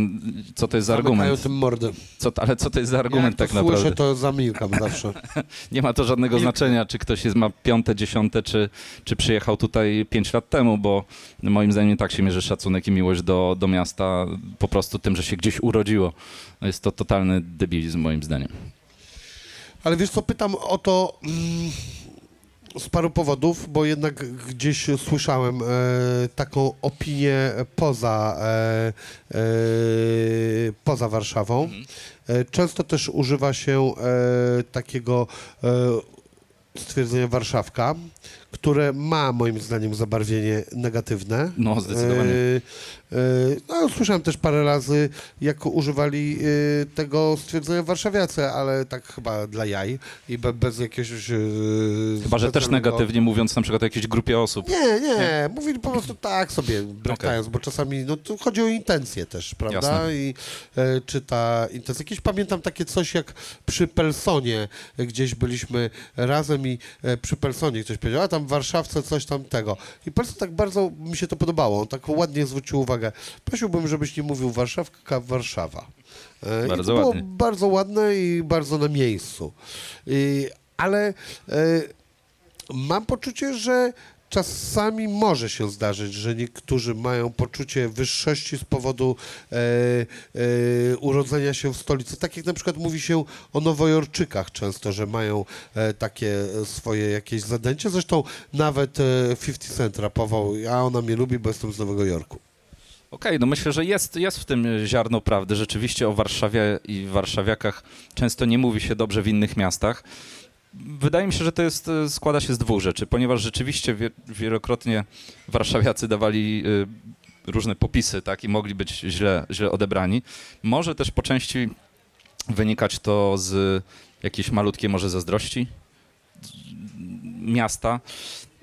co to jest za argument? tym mordę. Co, ale co to jest za argument Jak tak to słyszę, naprawdę? to zamilkam zawsze. Nie ma to żadnego znaczenia, czy ktoś jest, ma piąte, dziesiąte, czy, czy przyjechał tutaj pięć lat temu, bo moim zdaniem nie tak się mierzy szacunek i miłość do, do miasta po prostu tym, że się gdzieś urodziło. Jest to totalny debilizm moim zdaniem. Ale wiesz co, pytam o to mm, z paru powodów, bo jednak gdzieś słyszałem e, taką opinię poza, e, e, poza Warszawą. E, często też używa się e, takiego e, stwierdzenia Warszawka, które ma moim zdaniem zabarwienie negatywne. No, zdecydowanie. E, e, no, słyszałem też parę razy, jak używali e, tego stwierdzenia warszawiacy, ale tak chyba dla jaj i be, bez jakiegoś... Chyba, że też negatywnie mówiąc na przykład o jakiejś grupie osób. Nie, nie, mówili po prostu tak sobie, brekając, bo czasami, no tu chodzi o intencje też, prawda? Jasne. I czy ta intencja, jakieś pamiętam takie coś jak przy Pelsonie, gdzieś byliśmy razem i przy Pelsonie ktoś powiedział, a tam w Warszawce coś tam tego. I Pelson tak bardzo mi się to podobało, on tak ładnie zwrócił uwagę. Prosiłbym, żebyś nie mówił Warszawka, Warszawa. E, Bardzo I to było ładnie. bardzo ładne i bardzo na miejscu. I, ale e, mam poczucie, że czasami może się zdarzyć, że niektórzy mają poczucie wyższości z powodu e, e, urodzenia się w stolicy. Tak jak na przykład mówi się o Nowojorczykach często, że mają e, takie e, swoje jakieś zadęcie. Zresztą nawet e, 50 Cent rapował, a ona mnie lubi, bo jestem z Nowego Jorku. Okej, no myślę, że jest, jest w tym ziarno prawdy. Rzeczywiście o Warszawie i warszawiakach często nie mówi się dobrze w innych miastach. Wydaje mi się, że to jest, e, składa się z dwóch rzeczy, ponieważ rzeczywiście wie, wielokrotnie warszawiacy dawali y, różne popisy tak, i mogli być źle, źle odebrani. Może też po części wynikać to z jakiejś malutkiej może zazdrości miasta.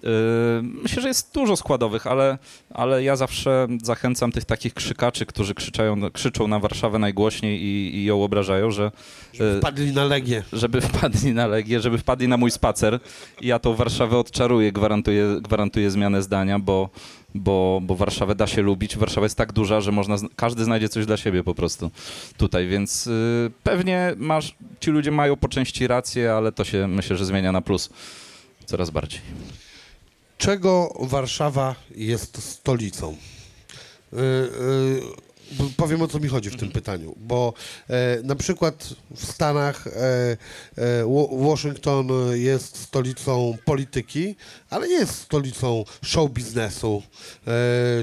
Yy, Myślę, że jest dużo składowych, ale, ale ja zawsze zachęcam tych takich krzykaczy, którzy krzyczają, krzyczą na Warszawę najgłośniej i, i ją obrażają, że yy, Wpadli na Legię. żeby wpadli na Legię, żeby wpadli na mój spacer. I ja tą Warszawę odczaruję, gwarantuję, gwarantuję zmianę zdania, bo, bo, bo Warszawę da się lubić. Warszawa jest tak duża, że można, każdy znajdzie coś dla siebie po prostu tutaj, więc y, pewnie masz, ci ludzie mają po części rację, ale to się myślę, że zmienia na plus coraz bardziej. Czego Warszawa jest stolicą? Yy, yy, powiem o co mi chodzi w tym pytaniu, bo e, na przykład w Stanach e, e, Wa- Waszyngton jest stolicą polityki, ale nie jest stolicą show biznesu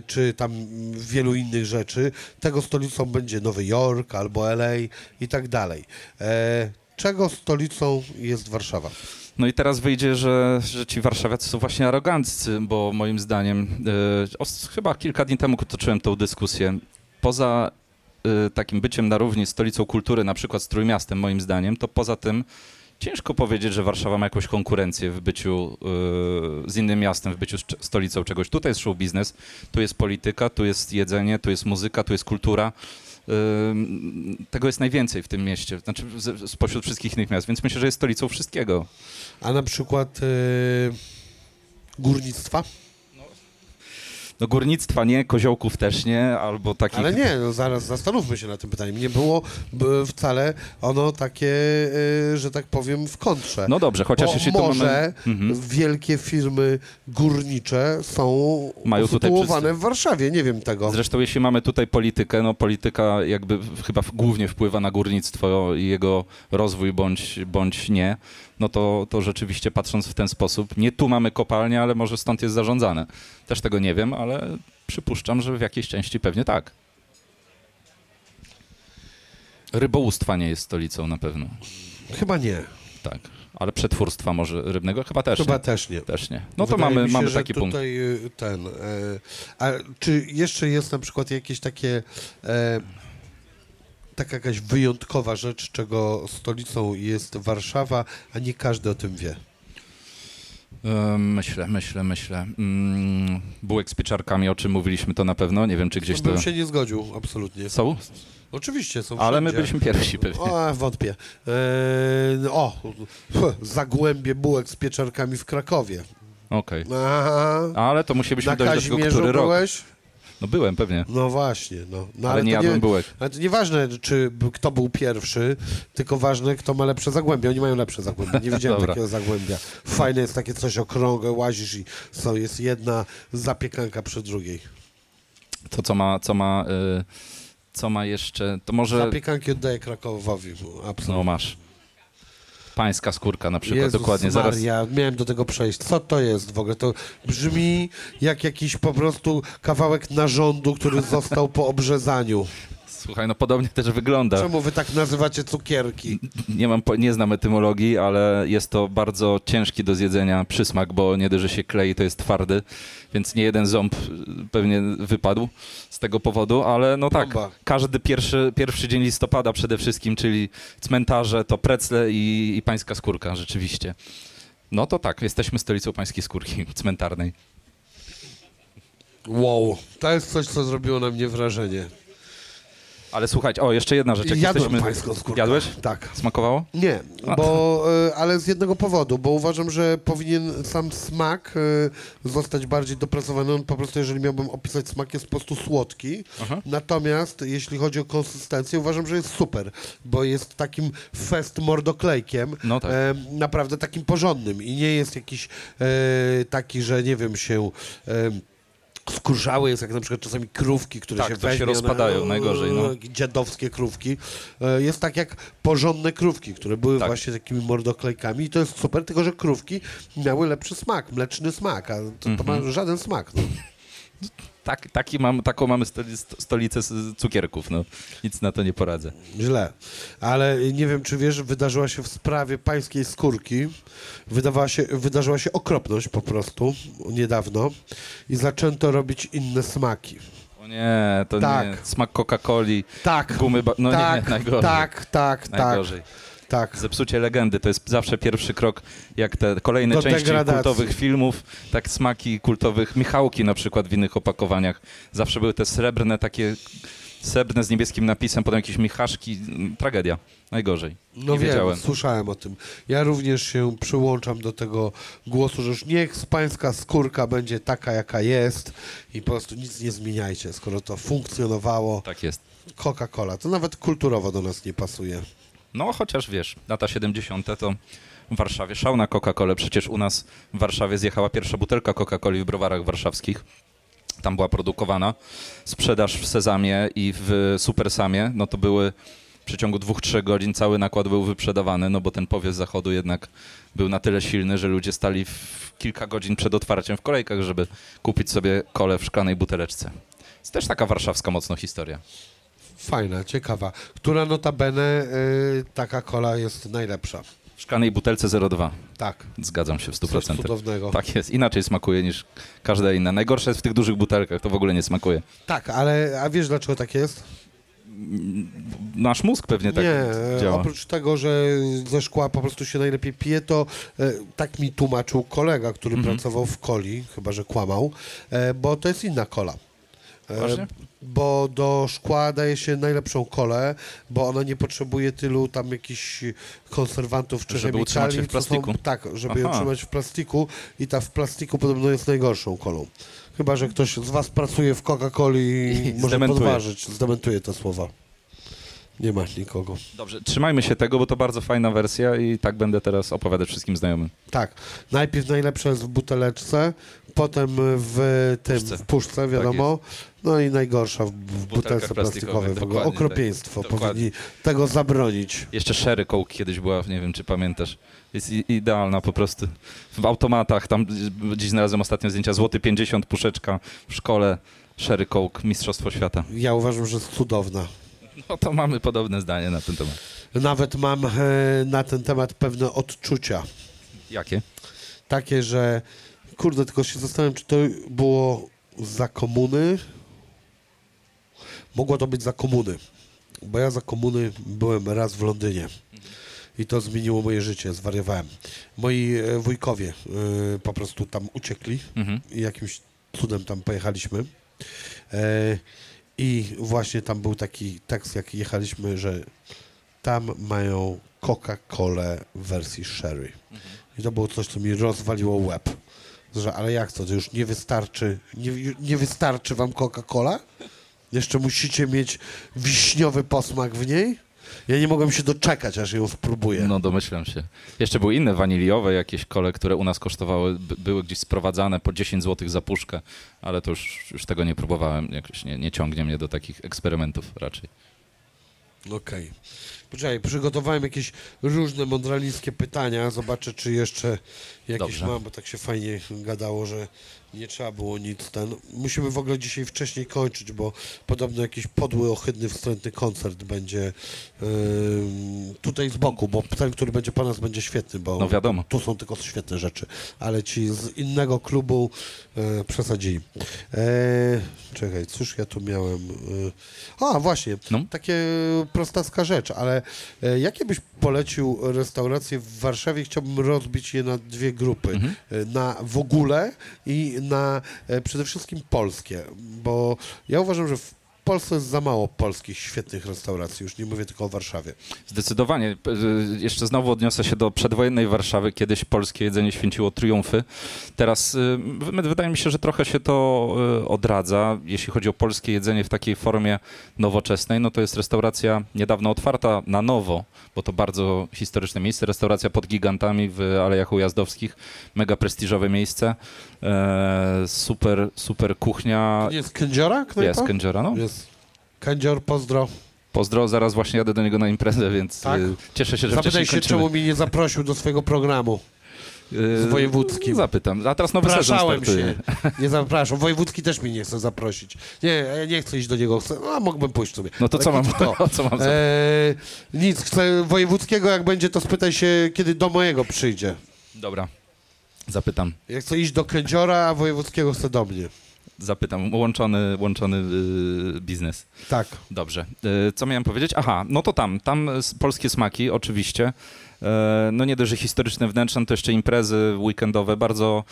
czy tam wielu innych rzeczy. Tego stolicą będzie Nowy Jork albo LA i tak dalej. Czego stolicą jest Warszawa? No i teraz wyjdzie, że, że ci warszawiacy są właśnie aroganccy, bo moim zdaniem, y, os- chyba kilka dni temu toczyłem tą dyskusję, poza y, takim byciem na równi stolicą kultury, na przykład z Trójmiastem moim zdaniem, to poza tym ciężko powiedzieć, że Warszawa ma jakąś konkurencję w byciu y, z innym miastem, w byciu stolicą czegoś. Tutaj jest show biznes, tu jest polityka, tu jest jedzenie, tu jest muzyka, tu jest kultura. Tego jest najwięcej w tym mieście, znaczy spośród wszystkich innych miast, więc myślę, że jest stolicą wszystkiego. A na przykład e, górnictwa? No górnictwa nie, koziołków też nie, albo takich... Ale nie, no zaraz zastanówmy się nad tym pytaniem. Nie było wcale ono takie, y, że tak powiem, w kontrze. No dobrze, chociaż Bo jeśli to mamy... Mhm. wielkie firmy górnicze są Mają usytuowane w Warszawie, nie wiem tego. Zresztą jeśli mamy tutaj politykę, no polityka jakby chyba głównie wpływa na górnictwo i jego rozwój bądź, bądź nie, no to, to rzeczywiście patrząc w ten sposób, nie tu mamy kopalnię, ale może stąd jest zarządzane. Też tego nie wiem, ale przypuszczam, że w jakiejś części pewnie tak. Rybołówstwa nie jest stolicą na pewno, Chyba nie. tak. Ale przetwórstwa może rybnego chyba też Chyba nie. też nie. Też nie. No to Wydaje mamy, mi się, mamy taki punkt. tutaj y, ten. E, a czy jeszcze jest na przykład jakieś takie. E, taka jakaś wyjątkowa rzecz, czego stolicą jest Warszawa, a nie każdy o tym wie. Myślę, myślę, myślę. Mm, bułek z pieczarkami, o czym mówiliśmy, to na pewno. Nie wiem, czy gdzieś Bym to się nie zgodził, absolutnie. są, Oczywiście są ale my byliśmy pierwsi pewnie. O, wątpię. Eee, o, zagłębie bułek z pieczarkami w Krakowie. Okej. Aha. Ale to musieliśmy Na dojść do który rok. No byłem pewnie, No właśnie, no. no ale nie to jadłem bułek. Ale to nieważne, czy kto był pierwszy, tylko ważne, kto ma lepsze zagłębie. Oni mają lepsze zagłębie. Nie widziałem takiego zagłębia. Fajne jest takie coś okrągłe, łazisz i są, jest jedna zapiekanka przy drugiej. To co ma, co ma, y, co ma jeszcze, to może, Zapiekanki oddaję Krakowowi. Absolutnie. no masz. Pańska skórka na przykład, Jezus dokładnie, zaraz. Maria, miałem do tego przejść. Co to jest w ogóle? To brzmi jak jakiś po prostu kawałek narządu, który został po obrzezaniu. Słuchaj, no podobnie też wygląda. Czemu wy tak nazywacie cukierki? Nie, mam, nie znam etymologii, ale jest to bardzo ciężki do zjedzenia przysmak, bo nie dość, że się klei, to jest twardy, więc nie jeden ząb y, pewnie wypadł z tego powodu, ale no tak, każdy pierwszy, pierwszy dzień listopada przede wszystkim, czyli cmentarze, to precle i, i pańska skórka, rzeczywiście. No to tak, jesteśmy stolicą pańskiej skórki cmentarnej. Wow, to jest coś, co zrobiło na mnie wrażenie. Ale słuchajcie, o, jeszcze jedna rzecz. Jak Jadłem jesteśmy... pańską skórkę. Jadłeś? Tak. Smakowało? Nie, bo, y, ale z jednego powodu, bo uważam, że powinien sam smak y, zostać bardziej dopracowany. On po prostu, jeżeli miałbym opisać smak, jest po prostu słodki. Aha. Natomiast jeśli chodzi o konsystencję, uważam, że jest super, bo jest takim fest mordoklejkiem, No tak. e, naprawdę takim porządnym i nie jest jakiś e, taki, że nie wiem, się... E, Skurzały jest jak na przykład czasami krówki, które Tak, się to się weźmie, rozpadają, one, najgorzej, no. Dziadowskie krówki. E, Jest tak jak porządne krówki, które były Tak. właśnie takimi mordoklejkami i to jest super, tylko że krówki miały lepszy smak, mleczny smak, a to, to Mhm. ma żaden smak. No. Tak, taki mam, taką mamy stoli, stolicę cukierków, no. Nic na to nie poradzę. Źle. Ale nie wiem, czy wiesz, wydarzyła się w sprawie pańskiej skórki, wydawała się, wydarzyła się okropność po prostu niedawno i zaczęto robić inne smaki. O nie, to Tak. nie. Smak Coca-Coli, Tak, gumy, ba- no tak, nie, najgorzej. tak, tak, tak, najgorzej. tak. Zepsucie legendy to jest zawsze pierwszy krok, jak te kolejne Do części degradacji. kultowych filmów, tak smaki kultowych, Michałki na przykład w innych opakowaniach. Zawsze były te srebrne takie, srebrne z niebieskim napisem, potem jakieś michaszki, mm, tragedia, najgorzej. No nie wiem, wiedziałem. słyszałem o tym. Ja również się przyłączam do tego głosu, że już niech pańska skórka będzie taka, jaka jest i po prostu nic nie zmieniajcie, skoro to funkcjonowało. Tak jest. Coca-Cola, to nawet kulturowo do nas nie pasuje. No chociaż wiesz, lata 70. to w Warszawie szał na Coca-Colę. Przecież u nas w Warszawie zjechała pierwsza butelka Coca-Coli w browarach warszawskich. Tam była produkowana. Sprzedaż w Sezamie i w Supersamie, no to były w przeciągu dwóch, trzech godzin cały nakład był wyprzedawany, no bo ten powiew zachodu jednak był na tyle silny, że ludzie stali kilka godzin przed otwarciem w kolejkach, żeby kupić sobie kolę w szklanej buteleczce. Jest też taka warszawska mocno historia. Fajna, ciekawa. Która notabene y, taka kola jest najlepsza? W szklanej butelce 02. Tak, Zgadzam się w coś 100%. cudownego. Tak jest, inaczej smakuje niż każda inna. Najgorsze jest w tych dużych butelkach, to w ogóle nie smakuje. Tak, ale a wiesz dlaczego tak jest? Nasz mózg pewnie tak nie, działa. oprócz tego, że ze szkła po prostu się najlepiej pije, to e, tak mi tłumaczył kolega, który Mhm. pracował w coli, chyba że kłamał, e, bo to jest inna kola. E, Właśnie? bo do szkła daje się najlepszą kolę, bo ona nie potrzebuje tylu tam jakichś konserwantów czy Żeby utrzymać się w co są- plastiku? tak, żeby ją Aha. utrzymać w plastiku i ta w plastiku podobno jest najgorszą kolą. Chyba, że ktoś z was pracuje w Coca-Coli i I może zdementuje. podważyć, zdementuje te słowa. Nie ma nikogo. Dobrze, trzymajmy się tego, bo to bardzo fajna wersja i tak będę teraz opowiadać wszystkim znajomym. Tak, najpierw najlepsza jest w buteleczce, potem w tym, Puszce. w puszce, wiadomo, no i najgorsza w, w butelce plastikowej. W ogóle dokładnie okropieństwo, tak. Powinni tego zabronić. Jeszcze Sherry Coke kiedyś była, nie wiem czy pamiętasz. Jest idealna po prostu. W automatach, tam dziś znalazłem ostatnio zdjęcia, złoty 50 puszeczka w szkole. Sherry Coke, Mistrzostwo Świata. Ja uważam, że jest cudowna. No to mamy podobne zdanie na ten temat. Nawet mam e, na ten temat pewne odczucia. Jakie? Takie, że kurde, tylko się zastanawiam, czy to było za komuny. Mogło to być za komuny, bo ja za komuny byłem raz w Londynie i to zmieniło moje życie, zwariowałem. Moi e, wujkowie e, po prostu tam uciekli Mhm. i jakimś cudem tam pojechaliśmy. E, I właśnie tam był taki tekst, jak jechaliśmy, że tam mają Coca-Colę w wersji sherry. I to było coś, co mi rozwaliło łeb. Że, ale jak to, to już nie wystarczy, nie, nie wystarczy wam Coca-Cola? Jeszcze musicie mieć wiśniowy posmak w niej? Ja nie mogłem się doczekać, aż ją spróbuję. No domyślam się. Jeszcze były inne waniliowe jakieś kole, które u nas kosztowały, by, były gdzieś sprowadzane po 10 zł za puszkę, ale to już, już tego nie próbowałem, jakoś nie, nie ciągnie mnie do takich eksperymentów raczej. Okej. Poczekaj, przygotowałem jakieś różne mądralińskie pytania. Zobaczę, czy jeszcze jakieś Dobrze. mam, bo tak się fajnie gadało, że nie trzeba było nic ten. Musimy w ogóle dzisiaj wcześniej kończyć, bo podobno jakiś podły, ohydny, wstrętny koncert będzie ym, tutaj z boku, bo ten, który będzie po nas, będzie świetny, bo No wiadomo. tu są tylko świetne rzeczy, ale ci z innego klubu e, przesadzili. E, czekaj, cóż ja tu miałem? E, a, właśnie, No. takie prostacka rzecz, ale e, jakie byś polecił restauracje w Warszawie? Chciałbym rozbić je na dwie grupy. Mhm. E, Na w ogóle i na e, przede wszystkim polskie, bo ja uważam, że w Polsce jest za mało polskich świetnych restauracji, już nie mówię tylko o Warszawie. Zdecydowanie. Y, Jeszcze znowu odniosę się do przedwojennej Warszawy. Kiedyś polskie jedzenie święciło triumfy. Teraz w- wydaje mi się, że trochę się to y, odradza. Jeśli chodzi o polskie jedzenie w takiej formie nowoczesnej, no to jest restauracja niedawno otwarta na nowo, bo to bardzo historyczne miejsce. Restauracja pod gigantami w Alejach Ujazdowskich. Mega prestiżowe miejsce. E, super, super kuchnia. To nie jest kędziora? knajpa? Jest kędziora, no. Jest. Kędzior, pozdro. Pozdro, zaraz właśnie jadę do niego na imprezę, więc Tak? y, cieszę się, że Zapytaj wcześniej się, kończymy. czemu mnie nie zaprosił do swojego programu. Z wojewódzkim. Zapytam. A teraz nowy sezon Zapraszałem startuje. się. Nie zapraszam. Wojewódzki też mnie nie chce zaprosić. Nie, ja nie chcę iść do niego. Chcę, a mógłbym pójść sobie. No to co mam, to. co mam za... Eee, nic, chcę wojewódzkiego, jak będzie, to spytaj się, kiedy do mojego przyjdzie. Dobra. Zapytam. Ja chcę iść do kędziora, a wojewódzkiego chce do mnie. Zapytam. Łączony, łączony yy, biznes. Tak. Dobrze. E, Co miałem powiedzieć? Aha, no to tam. Tam polskie smaki, oczywiście. E, No nie dość, że historyczne wnętrze, no to jeszcze imprezy weekendowe, bardzo,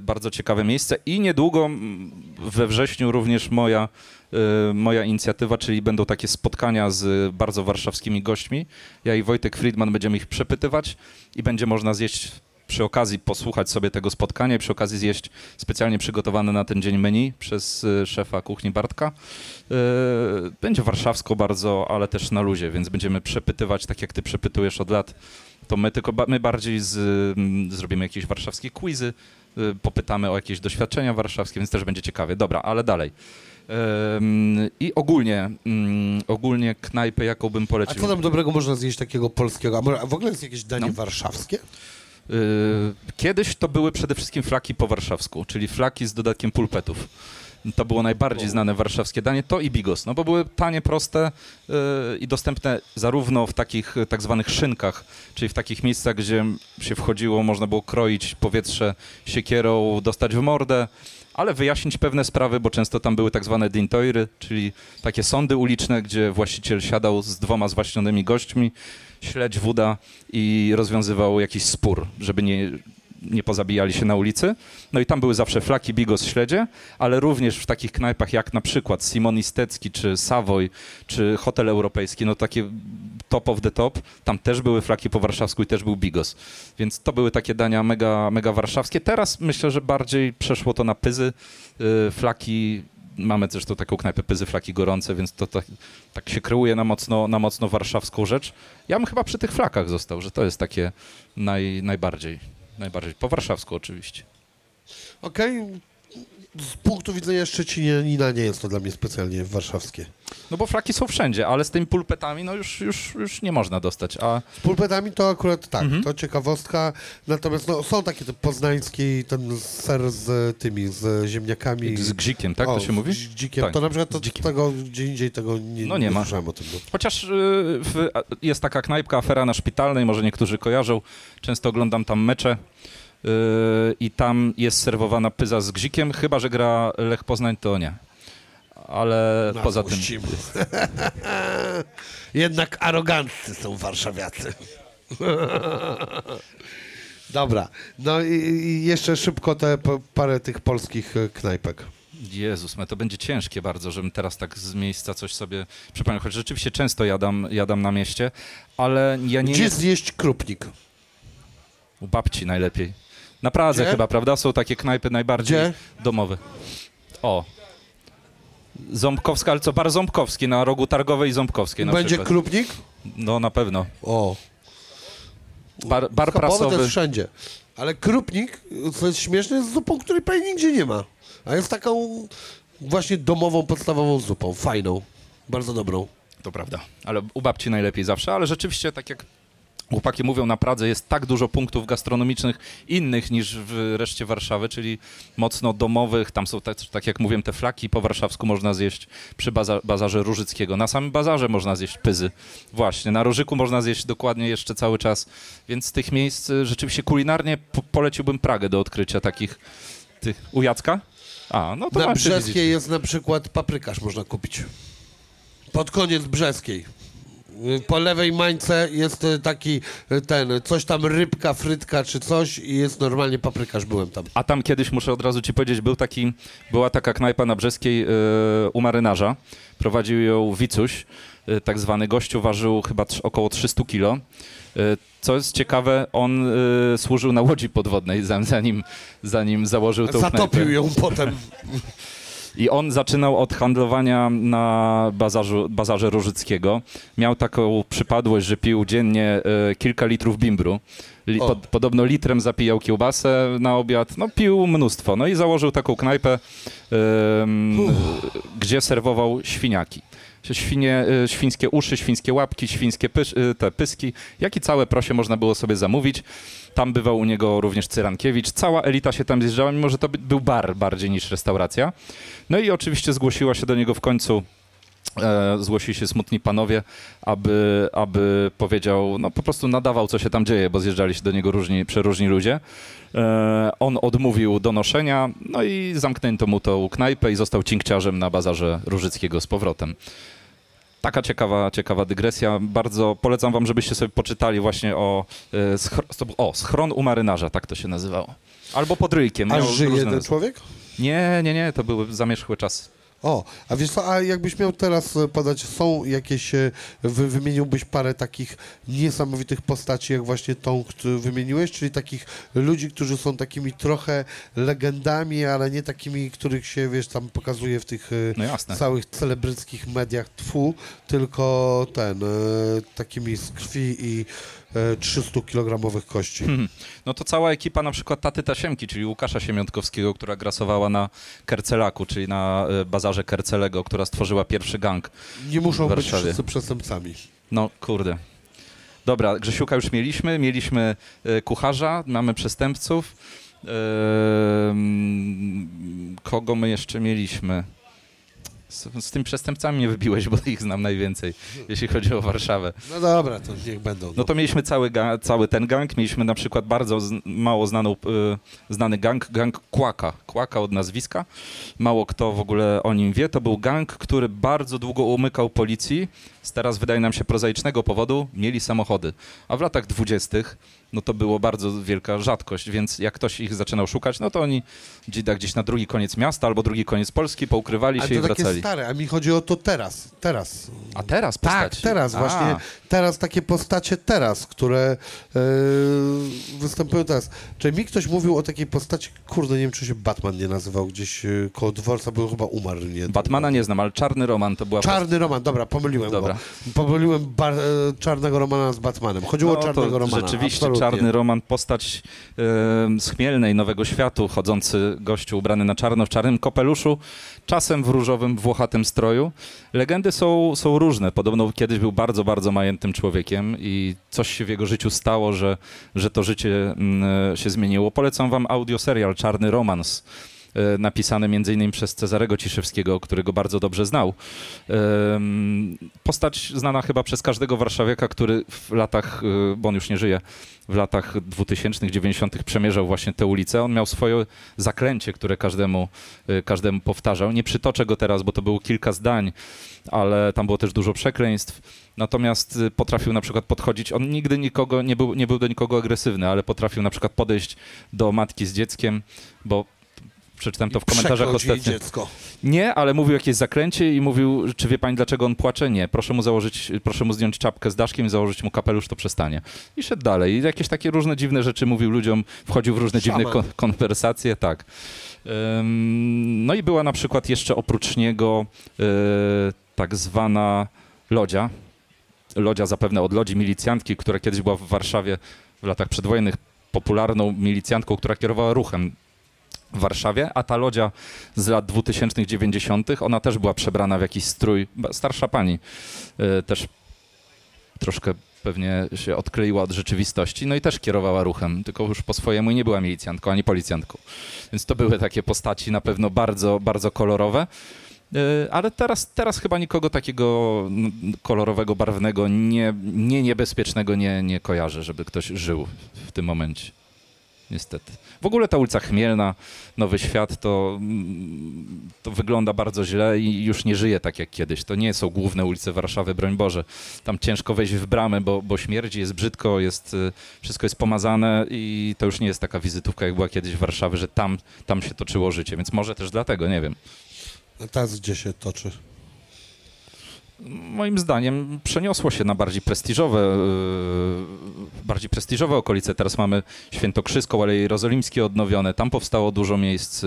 bardzo ciekawe miejsce. I niedługo we wrześniu również moja, moja inicjatywa, czyli będą takie spotkania z bardzo warszawskimi gośćmi. Ja i Wojtek Friedman będziemy ich przepytywać i będzie można zjeść przy okazji posłuchać sobie tego spotkania i przy okazji zjeść specjalnie przygotowane na ten dzień menu przez e, szefa kuchni Bartka. E, Będzie warszawsko bardzo, ale też na luzie, więc będziemy przepytywać, tak jak ty przepytujesz od lat, to my tylko my bardziej z, zrobimy jakieś warszawskie quizy, y, popytamy o jakieś doświadczenia warszawskie, więc też będzie ciekawie. Dobra, ale dalej. I ogólnie, mm, ogólnie knajpę, jaką bym A polecił. co tam dobrego można zjeść takiego polskiego? A a w ogóle jest jakieś danie No. warszawskie? Y, Kiedyś to były przede wszystkim flaki po warszawsku, czyli flaki z dodatkiem pulpetów. To było najbardziej znane warszawskie danie, to i bigos, no bo były tanie, proste y, i dostępne zarówno w takich y, tak zwanych szynkach, czyli w takich miejscach, gdzie się wchodziło, można było kroić powietrze siekierą, dostać w mordę, ale wyjaśnić pewne sprawy, bo często tam były tak zwane dintoiry, czyli takie sądy uliczne, gdzie właściciel siadał z dwoma zwaśnionymi gośćmi, śledź woda i rozwiązywał jakiś spór, żeby nie, nie pozabijali się na ulicy. No i tam były zawsze flaki bigos śledzie, ale również w takich knajpach jak na przykład Simon Istecki, czy Savoy, czy Hotel Europejski, no takie top of the top, tam też były flaki po warszawsku i też był bigos. Więc to były takie dania mega, mega warszawskie. Teraz myślę, że bardziej przeszło to na pyzy, yy, flaki Mamy tu taką knajpę pyzy flaki gorące, więc to tak, tak się kreuje na mocno, na mocno warszawską rzecz. Ja bym chyba przy tych flakach został, że to jest takie naj, najbardziej, najbardziej po warszawsku oczywiście. Okej. Z punktu widzenia Szczecinina nie jest to dla mnie specjalnie warszawskie. No bo flaki są wszędzie, ale z tymi pulpetami no już, już, już nie można dostać, a Z pulpetami to akurat tak, Mhm. to ciekawostka. Natomiast no, są takie te poznańskie ten ser z tymi, z ziemniakami. z gzikiem, tak o, to się mówi? Z dzikiem. Tak, To na przykład to, tego gdzie indziej tego nie, No nie ma. słyszałem o tym. No. Chociaż y, jest taka knajpka, afera na Szpitalnej, może niektórzy kojarzą, często oglądam tam mecze i tam jest serwowana pyza z gzikiem, chyba że gra Lech Poznań, to nie. Ale Nas poza tym... puścimy. Jednak aroganccy są warszawiacy. Dobra, no i, jeszcze szybko te parę tych polskich e, knajpek. Jezus, to będzie ciężkie bardzo, żebym teraz tak z miejsca coś sobie przypomniał, choć rzeczywiście często jadam, jadam na mieście, ale ja nie... Gdzie zjeść krupnik? U babci najlepiej. Na Pradze Gdzie? chyba, prawda? Są takie knajpy najbardziej Gdzie? domowe. O. Ząbkowska, ale co? Bar Ząbkowski na rogu Targowej i Ząbkowskiej na Będzie przykład. krupnik? No na pewno. O. Bar, bar Schabowy to prasowy. jest wszędzie. Ale krupnik, co jest śmieszne, jest zupą, której prawie nigdzie nie ma. A jest taką właśnie domową, podstawową zupą. Fajną. Bardzo dobrą. To prawda. Ale u babci najlepiej zawsze, ale rzeczywiście tak jak chłopaki mówią, na Pradze jest tak dużo punktów gastronomicznych innych niż w reszcie Warszawy, czyli mocno domowych. Tam są, tak, tak jak mówiłem, te flaki po warszawsku można zjeść przy baza, bazarze Różyckiego. Na samym bazarze można zjeść pyzy. Właśnie, na Rożyku można zjeść dokładnie jeszcze cały czas. Więc z tych miejsc y, rzeczywiście kulinarnie po, poleciłbym Pragę do odkrycia takich tych... U Jacka? A, no to Na Brzeskiej jest na przykład paprykarz można kupić. Pod koniec Brzeskiej. Y, Po lewej mańce jest y, taki y, ten, coś tam rybka, frytka czy coś i jest normalnie paprykarz, byłem tam. A tam kiedyś, muszę od razu ci powiedzieć, był taki, była taka knajpa na Brzeskiej yy, u marynarza. Prowadził ją Wicuś, yy, tak zwany gościu, ważył chyba około 300 kilo. Yy, co jest ciekawe, on yy, służył na łodzi podwodnej, zanim, zanim założył tą Zatopił knajpę. ją potem. I on zaczynał od handlowania na bazarzu, bazarze Różyckiego. Miał taką przypadłość, że pił dziennie e, kilka litrów bimbru. Li, pod, podobno litrem zapijał kiełbasę na obiad. No pił mnóstwo. No i założył taką knajpę, gdzie serwował świniaki. Świnie, y, świńskie uszy, świńskie łapki, świńskie pysz, y, te pyski, jak i całe prosie można było sobie zamówić. Tam bywał u niego również Cyrankiewicz. Cała elita się tam zjeżdżała, mimo że to by- był bar bardziej niż restauracja. No i oczywiście zgłosiła się do niego w końcu e, zgłosili się smutni panowie, aby, aby powiedział, no po prostu nadawał, co się tam dzieje, bo zjeżdżali się do niego różni, przeróżni ludzie. E, on odmówił donoszenia, no i zamknięto mu tą knajpę i został cinkciarzem na bazarze Różyckiego z powrotem. Taka ciekawa, ciekawa dygresja. Bardzo polecam wam, żebyście sobie poczytali właśnie o, e, schro- to był- o schron u marynarza, tak to się nazywało. Albo pod ryjkiem. A żyje ten człowiek? Nie, nie, nie, to były zamierzchłe czasy. O, a wiesz co, a jakbyś miał teraz e, podać, są jakieś, e, wy, wymieniłbyś parę takich niesamowitych postaci, jak właśnie tą, którą wymieniłeś, czyli takich ludzi, którzy są takimi trochę legendami, ale nie takimi, których się, wiesz, tam pokazuje w tych e, No całych celebryckich mediach tfu, tylko ten, takimi z krwi i e, 300-kilogramowych kości. Mhm. No to cała ekipa na przykład Taty Tasiemki, czyli Łukasza Siemiątkowskiego, która grasowała na Kercelaku, czyli na e, bazarze Kercelego, która stworzyła pierwszy gang. Nie muszą być wszyscy przestępcami. No kurde. Dobra, Grzesiuka już mieliśmy, mieliśmy e, kucharza, mamy przestępców. Ehm, kogo my jeszcze mieliśmy? Z, z tymi przestępcami mnie wybiłeś, bo ich znam najwięcej, jeśli chodzi o Warszawę. No dobra, to niech będą. No to mieliśmy cały, ga- cały ten gang. Mieliśmy na przykład bardzo z, mało znaną, y, znany gang, gang Kłaka. Kłaka od nazwiska. Mało kto w ogóle o nim wie. To był gang, który bardzo długo umykał policji. Z teraz wydaje nam się prozaicznego powodu mieli samochody. A w latach dwudziestych no to było bardzo wielka rzadkość, więc jak ktoś ich zaczynał szukać, no to oni gdzieś, tak gdzieś na drugi koniec miasta albo drugi koniec Polski poukrywali się i to takie wracali. stare, a mi chodzi o to teraz, teraz. A teraz Tak, postaci. teraz A. właśnie, teraz takie postacie teraz, które e, występują teraz. Czy mi ktoś mówił o takiej postaci, kurde, nie wiem, czy się Batman nie nazywał gdzieś e, koło dworca, bo chyba umarł, nie? Batmana nie znam, ale Czarny Roman to była Czarny Roman, dobra, pomyliłem Dobra. Go. Pomyliłem bar, e, Czarnego Romana z Batmanem. Chodziło o Czarnego No Romana. Rzeczywiście, absolutnie. Czarny Roman, postać e, z Chmielnej, Nowego Światu, chodzący gościu ubrany na czarno, w czarnym kapeluszu, czasem w różowym, włochatym stroju. Legendy są, są różne. Podobno kiedyś był bardzo, bardzo majętnym człowiekiem i coś się w jego życiu stało, że, że to życie mm, się zmieniło. Polecam wam audioserial Czarny Romans e, napisany między innymi przez Cezarego Ciszewskiego, którego bardzo dobrze znał. Postać znana chyba przez każdego warszawiaka, który w latach, y, bo on już nie żyje, w latach 2000 90 przemierzał właśnie te ulice. On miał swoje zaklęcie, które każdemu, y, każdemu powtarzał. Nie przytoczę go teraz, bo to było kilka zdań, ale tam było też dużo przekleństw. Natomiast potrafił na przykład podchodzić, on nigdy nikogo, nie był, nie był do nikogo agresywny, ale potrafił na przykład podejść do matki z dzieckiem, bo przeczytałem to w komentarzach ostatnio. dziecko. Nie, ale mówił jakieś zaklęcie i mówił, czy wie pani dlaczego on płacze? Nie. Proszę mu założyć, proszę mu zdjąć czapkę z daszkiem i założyć mu kapelusz, to przestanie. I szedł dalej. I jakieś takie różne dziwne rzeczy mówił ludziom, wchodził w różne dziwne Szaman. kon- konwersacje, tak. Ym, no i była na przykład jeszcze oprócz niego y, tak zwana Lodzia. Lodzia zapewne od Lodzi milicjantki, która kiedyś była w Warszawie w latach przedwojennych popularną milicjantką, która kierowała ruchem w Warszawie, a ta lodzia z lat 2000 90 ona też była przebrana w jakiś strój, starsza pani, y, też troszkę pewnie się odkleiła od rzeczywistości, no i też kierowała ruchem, tylko już po swojemu nie była milicjantką ani policjantką. Więc to były takie postaci na pewno bardzo, bardzo kolorowe. Y, Ale teraz, teraz chyba nikogo takiego kolorowego, barwnego, nie, nie niebezpiecznego nie, nie kojarzę, żeby ktoś żył w tym momencie. Niestety. W ogóle ta ulica Chmielna, Nowy Świat, to, to wygląda bardzo źle i już nie żyje tak jak kiedyś. To nie są główne ulice Warszawy, broń Boże. Tam ciężko wejść w bramę, bo, bo śmierdzi, jest brzydko, jest, y, wszystko jest pomazane i to już nie jest taka wizytówka, jak była kiedyś w Warszawie, że tam, tam się toczyło życie, więc może też dlatego, nie wiem. Teraz gdzie się toczy? Moim zdaniem przeniosło się na bardziej prestiżowe, yy, bardziej prestiżowe okolice. Teraz mamy Świętokrzyską, Aleje Jerozolimskie odnowione, tam powstało dużo miejsc,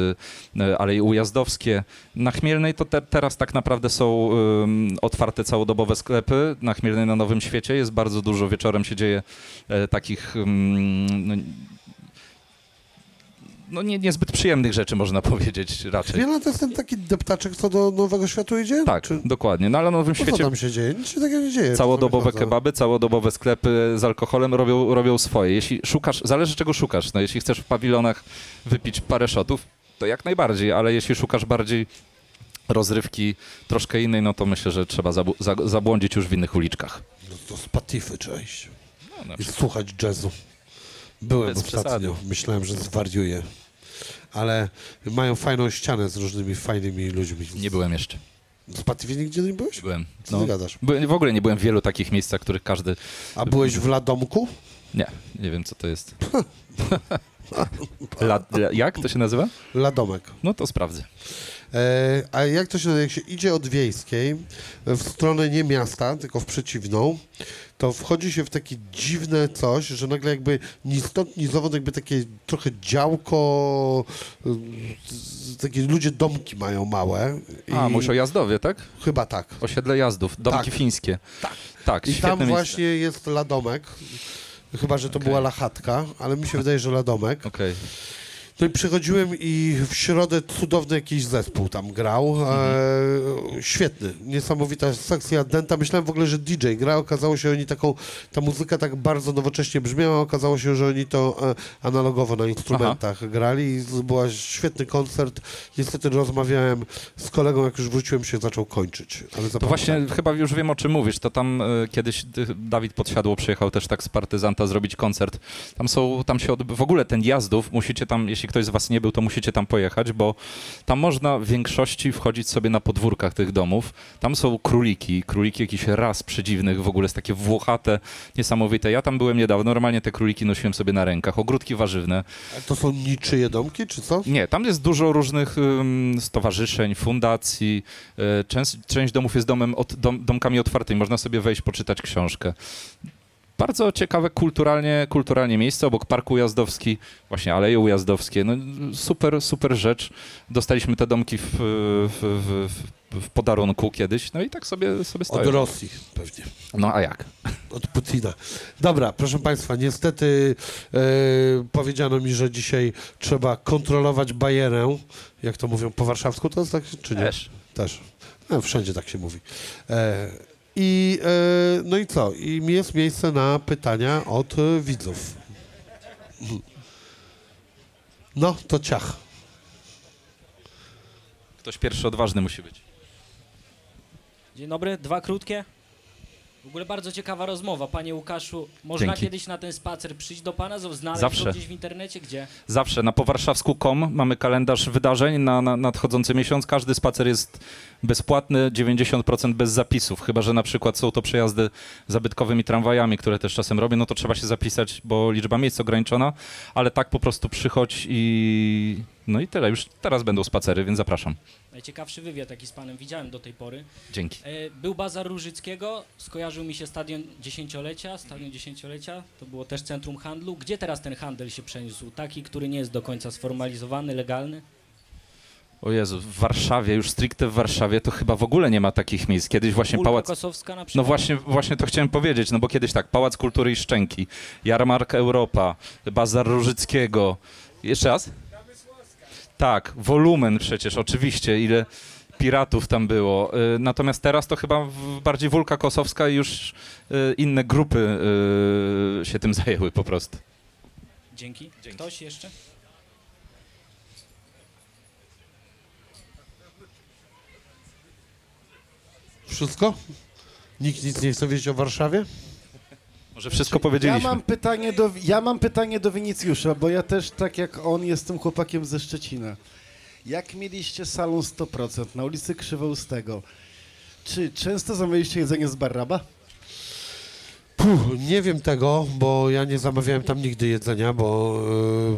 yy, Aleje Ujazdowskie. Na Chmielnej to te, teraz tak naprawdę są yy, otwarte całodobowe sklepy. Na Chmielnej na Nowym Świecie jest bardzo dużo, wieczorem się dzieje yy, takich... no, nie, niezbyt przyjemnych rzeczy, można powiedzieć raczej. No to jest ten taki deptaczek, co do Nowego Światu idzie? Tak, Czy... dokładnie. No ale na Nowym No co Świecie tam się dzieje? Nic się takiego nie dzieje. całodobowe kebaby, całodobowe sklepy z alkoholem robią, robią swoje. Jeśli szukasz, zależy czego szukasz. No jeśli chcesz w pawilonach wypić parę shotów, to jak najbardziej, ale jeśli szukasz bardziej rozrywki troszkę innej, no to myślę, że trzeba zabu- za- zabłądzić już w innych uliczkach. No to z Patify iść. No, I słuchać jazzu. Byłem Bez ostatnio. przesady. Myślałem, że zwariuję. Ale mają fajną ścianę z różnymi fajnymi ludźmi. Nie byłem jeszcze. Z Patify nigdzie nie byłeś? Byłem. Co ty gadasz? byłem- w ogóle nie byłem w wielu takich miejscach, których każdy... A byłeś w Ladomku? Nie, nie wiem co to jest. La, jak to się nazywa? Ladomek. No to sprawdzę. E, a jak to się? Jak się idzie od wiejskiej w stronę nie miasta, tylko w przeciwną, to wchodzi się w takie dziwne coś, że nagle jakby ni stąd, ni zowąd jakby takie trochę działko, y, takie ludzie domki mają małe. A, mówisz o Jazdowie, tak? Chyba tak. Osiedle Jazdów, domki Tak. fińskie. Tak. Tak, I tam miejsce. właśnie jest ladomek. Chyba, że to Okej. była lachatka, ale mi się wydaje, że ladomek. Okej. No i przychodziłem i w środę cudowny jakiś zespół tam grał. E, świetny, niesamowita sekcja denta. Myślałem w ogóle, że DJ gra. Okazało się, że oni taką, ta muzyka tak bardzo nowocześnie brzmiała. Okazało się, że oni to e, analogowo na instrumentach grali. I była świetny koncert. Niestety rozmawiałem z kolegą, jak już wróciłem się, zaczął kończyć. Ale To właśnie chyba już wiem o czym mówisz. To tam e, kiedyś y, Dawid Podsiadło przyjechał też tak z partyzanta zrobić koncert. Tam są, tam się w ogóle ten Jazdów, musicie tam, jeśli ktoś z was nie był, to musicie tam pojechać, bo tam można w większości wchodzić sobie na podwórkach tych domów. Tam są króliki, króliki jakichś ras przedziwnych, w ogóle jest takie włochate, niesamowite. Ja tam byłem niedawno, normalnie te króliki nosiłem sobie na rękach, ogródki warzywne. To są niczyje domki, czy co? Nie, tam jest dużo różnych ym, stowarzyszeń, fundacji. Y, część, część domów jest domem od, dom, domkami otwartymi. Można sobie wejść, poczytać książkę. Bardzo ciekawe kulturalnie, kulturalnie miejsce obok Parku Jazdowski, właśnie Aleje Ujazdowskie. No, super, super rzecz. Dostaliśmy te domki w, w, w, w, podarunku kiedyś, no i tak sobie, sobie Od stoją. Rosji pewnie. No a jak? Od Putina. Dobra, proszę Państwa, niestety e, powiedziano mi, że dzisiaj trzeba kontrolować bajerę. Jak to mówią po warszawsku, to jest tak, czy nie? Też. Też. No, wszędzie tak się mówi. E, I e, no i co? I jest miejsce na pytania od widzów. No, to ciach. Ktoś pierwszy odważny musi być. Dzień dobry, dwa krótkie. W ogóle bardzo ciekawa rozmowa. Panie Łukaszu, można Dzięki. kiedyś na ten spacer przyjść do pana, znaleźć Zawsze. go gdzieś w internecie? Gdzie? Zawsze na powarszawsku.com mamy kalendarz wydarzeń na, na nadchodzący miesiąc. Każdy spacer jest bezpłatny, 90% bez zapisów. Chyba, że na przykład są to przejazdy zabytkowymi tramwajami, które też czasem robię, no to trzeba się zapisać, bo liczba miejsc ograniczona, ale tak po prostu przychodź i no i tyle. Już teraz będą spacery, więc zapraszam. Najciekawszy wywiad, jaki z panem widziałem do tej pory. Dzięki. E, Był bazar Różyckiego, skojarzył mi się stadion dziesięciolecia, stadion dziesięciolecia, to było też centrum handlu. Gdzie teraz ten handel się przeniósł? Taki, który nie jest do końca sformalizowany, legalny? O Jezu, w Warszawie, już stricte w Warszawie, to chyba w ogóle nie ma takich miejsc. Kiedyś właśnie Kulka pałac... Kosowska na No przykład? właśnie, właśnie to chciałem powiedzieć, no bo kiedyś tak, Pałac Kultury i Szczęki, Jarmark Europa, Bazar Różyckiego. Jeszcze raz? Tak, wolumen przecież, oczywiście, ile piratów tam było. Y, Natomiast teraz to chyba bardziej Wólka Kosowska i już y, inne grupy y, się tym zajęły po prostu. Dzięki. Dzięki. Ktoś jeszcze? Wszystko? Nikt nic nie chce wiedzieć o Warszawie? Może wszystko Ja powiedzieliśmy. mam, pytanie do, ja mam pytanie do Winicjusza, bo ja też, tak jak on, jestem chłopakiem ze Szczecina. Jak mieliście salon 100% na ulicy Krzywoustego, czy często zamawialiście jedzenie z Barraba? Puh, nie wiem tego, bo ja nie zamawiałem tam nigdy jedzenia, bo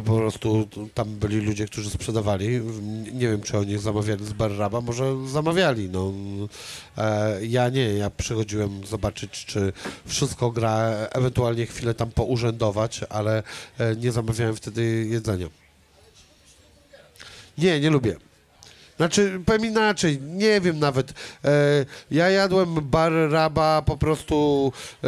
e, po prostu tam byli ludzie, którzy sprzedawali. Nie wiem, czy oni zamawiali z Barraba, może zamawiali. No. E, ja nie, ja przychodziłem zobaczyć, czy wszystko gra, ewentualnie chwilę tam pourzędować, ale e, nie zamawiałem wtedy jedzenia. Nie, nie lubię. Znaczy, powiem inaczej, nie wiem nawet. E, ja jadłem bar raba po prostu e,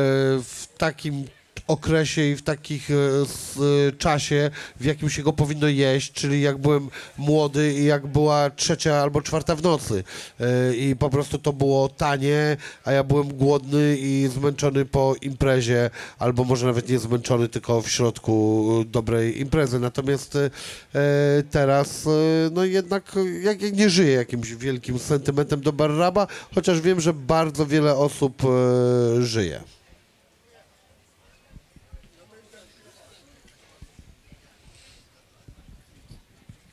w takim okresie i w takich e, e, czasie, w jakim się go powinno jeść, czyli jak byłem młody i jak była trzecia albo czwarta w nocy. E, I po prostu to było tanie, a ja byłem głodny i zmęczony po imprezie, albo może nawet nie zmęczony, tylko w środku dobrej imprezy. Natomiast teraz no jednak jak, nie żyję jakimś wielkim sentymentem do Barraba, chociaż wiem, że bardzo wiele osób żyje.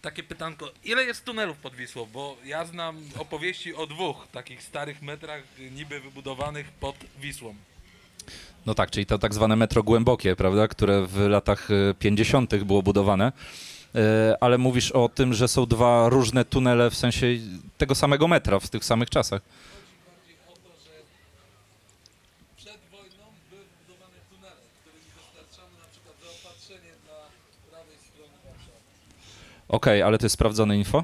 Takie pytanko, ile jest tunelów pod Wisłą? Bo ja znam opowieści o dwóch takich starych metrach niby wybudowanych pod Wisłą. No tak, czyli to tak zwane metro głębokie, prawda, które w latach e, 50. było budowane. E, Ale mówisz o tym, że są dwa różne tunele w sensie tego samego metra w tych samych czasach. Przed wojną były budowane tunele, którymi dostarczano na przykład zaopatrzenie dla prawej strony Warszawy. Okej, ale to jest sprawdzone info?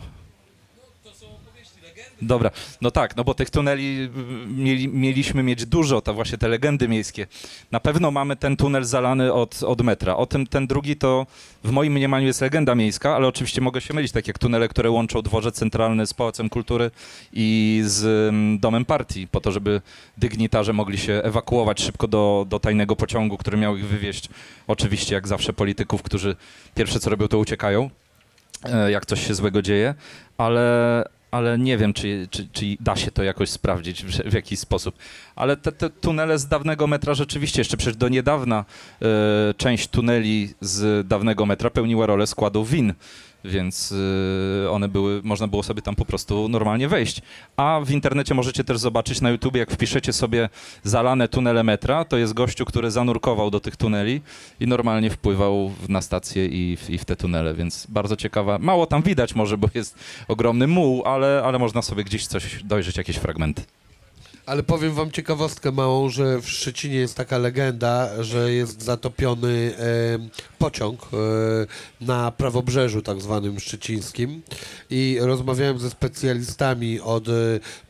Dobra, no tak, no bo tych tuneli mm, mieli, mieliśmy mieć dużo, to właśnie te legendy miejskie. Na pewno mamy ten tunel zalany od, od metra. O tym ten drugi to w moim mniemaniu jest legenda miejska, ale oczywiście mogę się mylić, tak jak tunele, które łączą dworzec centralny z Pałacem Kultury i z mm, Domem Partii, po to, żeby dygnitarze mogli się ewakuować szybko do, do tajnego pociągu, który miał ich wywieźć. Oczywiście, jak zawsze, polityków, którzy pierwsze co robią, to uciekają jak coś się złego dzieje, ale, ale nie wiem, czy, czy, czy da się to jakoś sprawdzić w, w jakiś sposób. Ale te, te tunele z dawnego metra rzeczywiście, jeszcze przecież do niedawna e, część tuneli z dawnego metra pełniła rolę składu win, więc e, one były, można było sobie tam po prostu normalnie wejść. A w internecie możecie też zobaczyć na YouTube, jak wpiszecie sobie zalane tunele metra, to jest gościu, który zanurkował do tych tuneli i normalnie wpływał na stację i w, i w te tunele, więc bardzo ciekawa. Mało tam widać może, bo jest ogromny muł, ale, ale można sobie gdzieś coś dojrzeć, jakieś fragmenty. Ale powiem wam ciekawostkę małą, że w Szczecinie jest taka legenda, że jest zatopiony e, pociąg e, na prawobrzeżu tak zwanym szczecińskim i rozmawiałem ze specjalistami od e,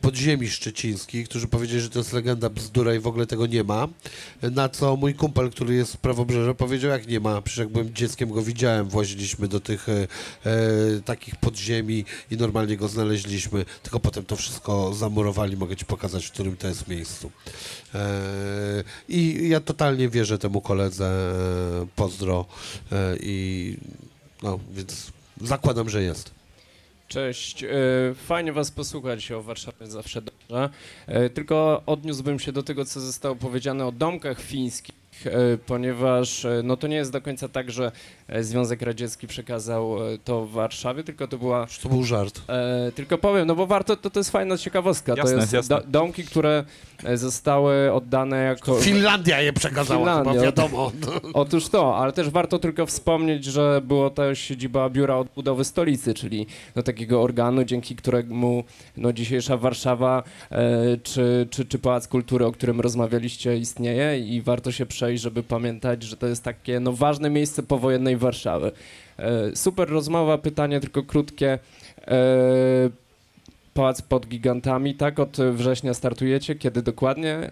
podziemi szczecińskich, którzy powiedzieli, że to jest legenda bzdura i w ogóle tego nie ma. Na co mój kumpel, który jest z prawobrzeża powiedział, jak nie ma, przecież jak byłem dzieckiem go widziałem, właziliśmy do tych e, e, takich podziemi i normalnie go znaleźliśmy, tylko potem to wszystko zamurowali, mogę ci pokazać, w którym to jest miejscu. E, I ja totalnie wierzę temu koledze, e, pozdro e, i no, więc zakładam, że jest. Cześć, e, fajnie Was posłuchać o Warszawie zawsze dobrze. E, Tylko odniósłbym się do tego, co zostało powiedziane o domkach fińskich, e, ponieważ no to nie jest do końca tak, że Związek Radziecki przekazał e, to w Warszawie, tylko to była To był żart. E, tylko powiem, no bo warto, to, to jest fajna ciekawostka. Jasne, to jest jasne. do, domki, które e, zostały oddane jako. Finlandia je przekazała, Finlandia. chyba wiadomo. Otóż to, ale też warto tylko wspomnieć, że było to siedziba Biura Odbudowy Stolicy, czyli no, takiego organu, dzięki któremu no, dzisiejsza Warszawa e, czy, czy, czy Pałac Kultury, o którym rozmawialiście, istnieje i warto się przejść, żeby pamiętać, że to jest takie no, ważne miejsce powojennej Warszawy. E, super rozmowa, pytanie tylko krótkie. E, Pałac pod gigantami, tak? Od września startujecie. Kiedy dokładnie?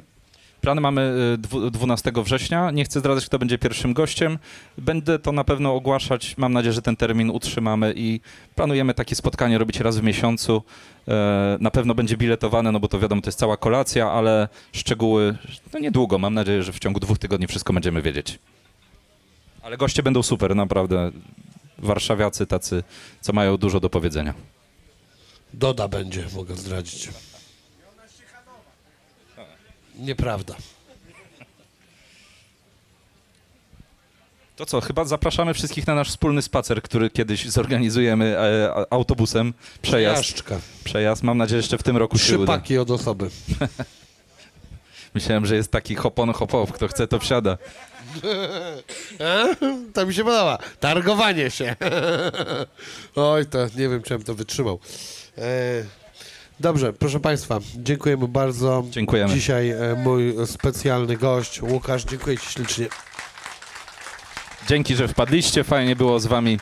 Plany mamy y, dwu- 12 września. Nie chcę zdradzać, kto będzie pierwszym gościem. Będę to na pewno ogłaszać. Mam nadzieję, że ten termin utrzymamy i planujemy takie spotkanie robić raz w miesiącu. E, Na pewno będzie biletowane, no bo to wiadomo, to jest cała kolacja, ale szczegóły no niedługo. Mam nadzieję, że w ciągu dwóch tygodni wszystko będziemy wiedzieć. Ale goście będą super, naprawdę. Warszawiacy tacy, co mają dużo do powiedzenia. Doda będzie, mogę zdradzić. Nieprawda. To co, chyba zapraszamy wszystkich na nasz wspólny spacer, który kiedyś zorganizujemy e, autobusem. Przejazd. Przejazd. Mam nadzieję, że jeszcze w tym roku się Trzy uda. paki od osoby. Myślałem, że jest taki hop-on, hop-off. Kto chce, to wsiada. To mi się podoba. Targowanie się. Oj, to nie wiem, czy bym to wytrzymał. E, dobrze, proszę Państwa, dziękujemy bardzo. Dziękujemy. Dzisiaj e, mój specjalny gość, Łukasz, dziękuję Ci ślicznie. Dzięki, że wpadliście. Fajnie było z wami,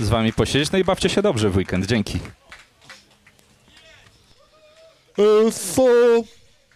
z wami posiedzieć. No i bawcie się dobrze w weekend. Dzięki. E, so...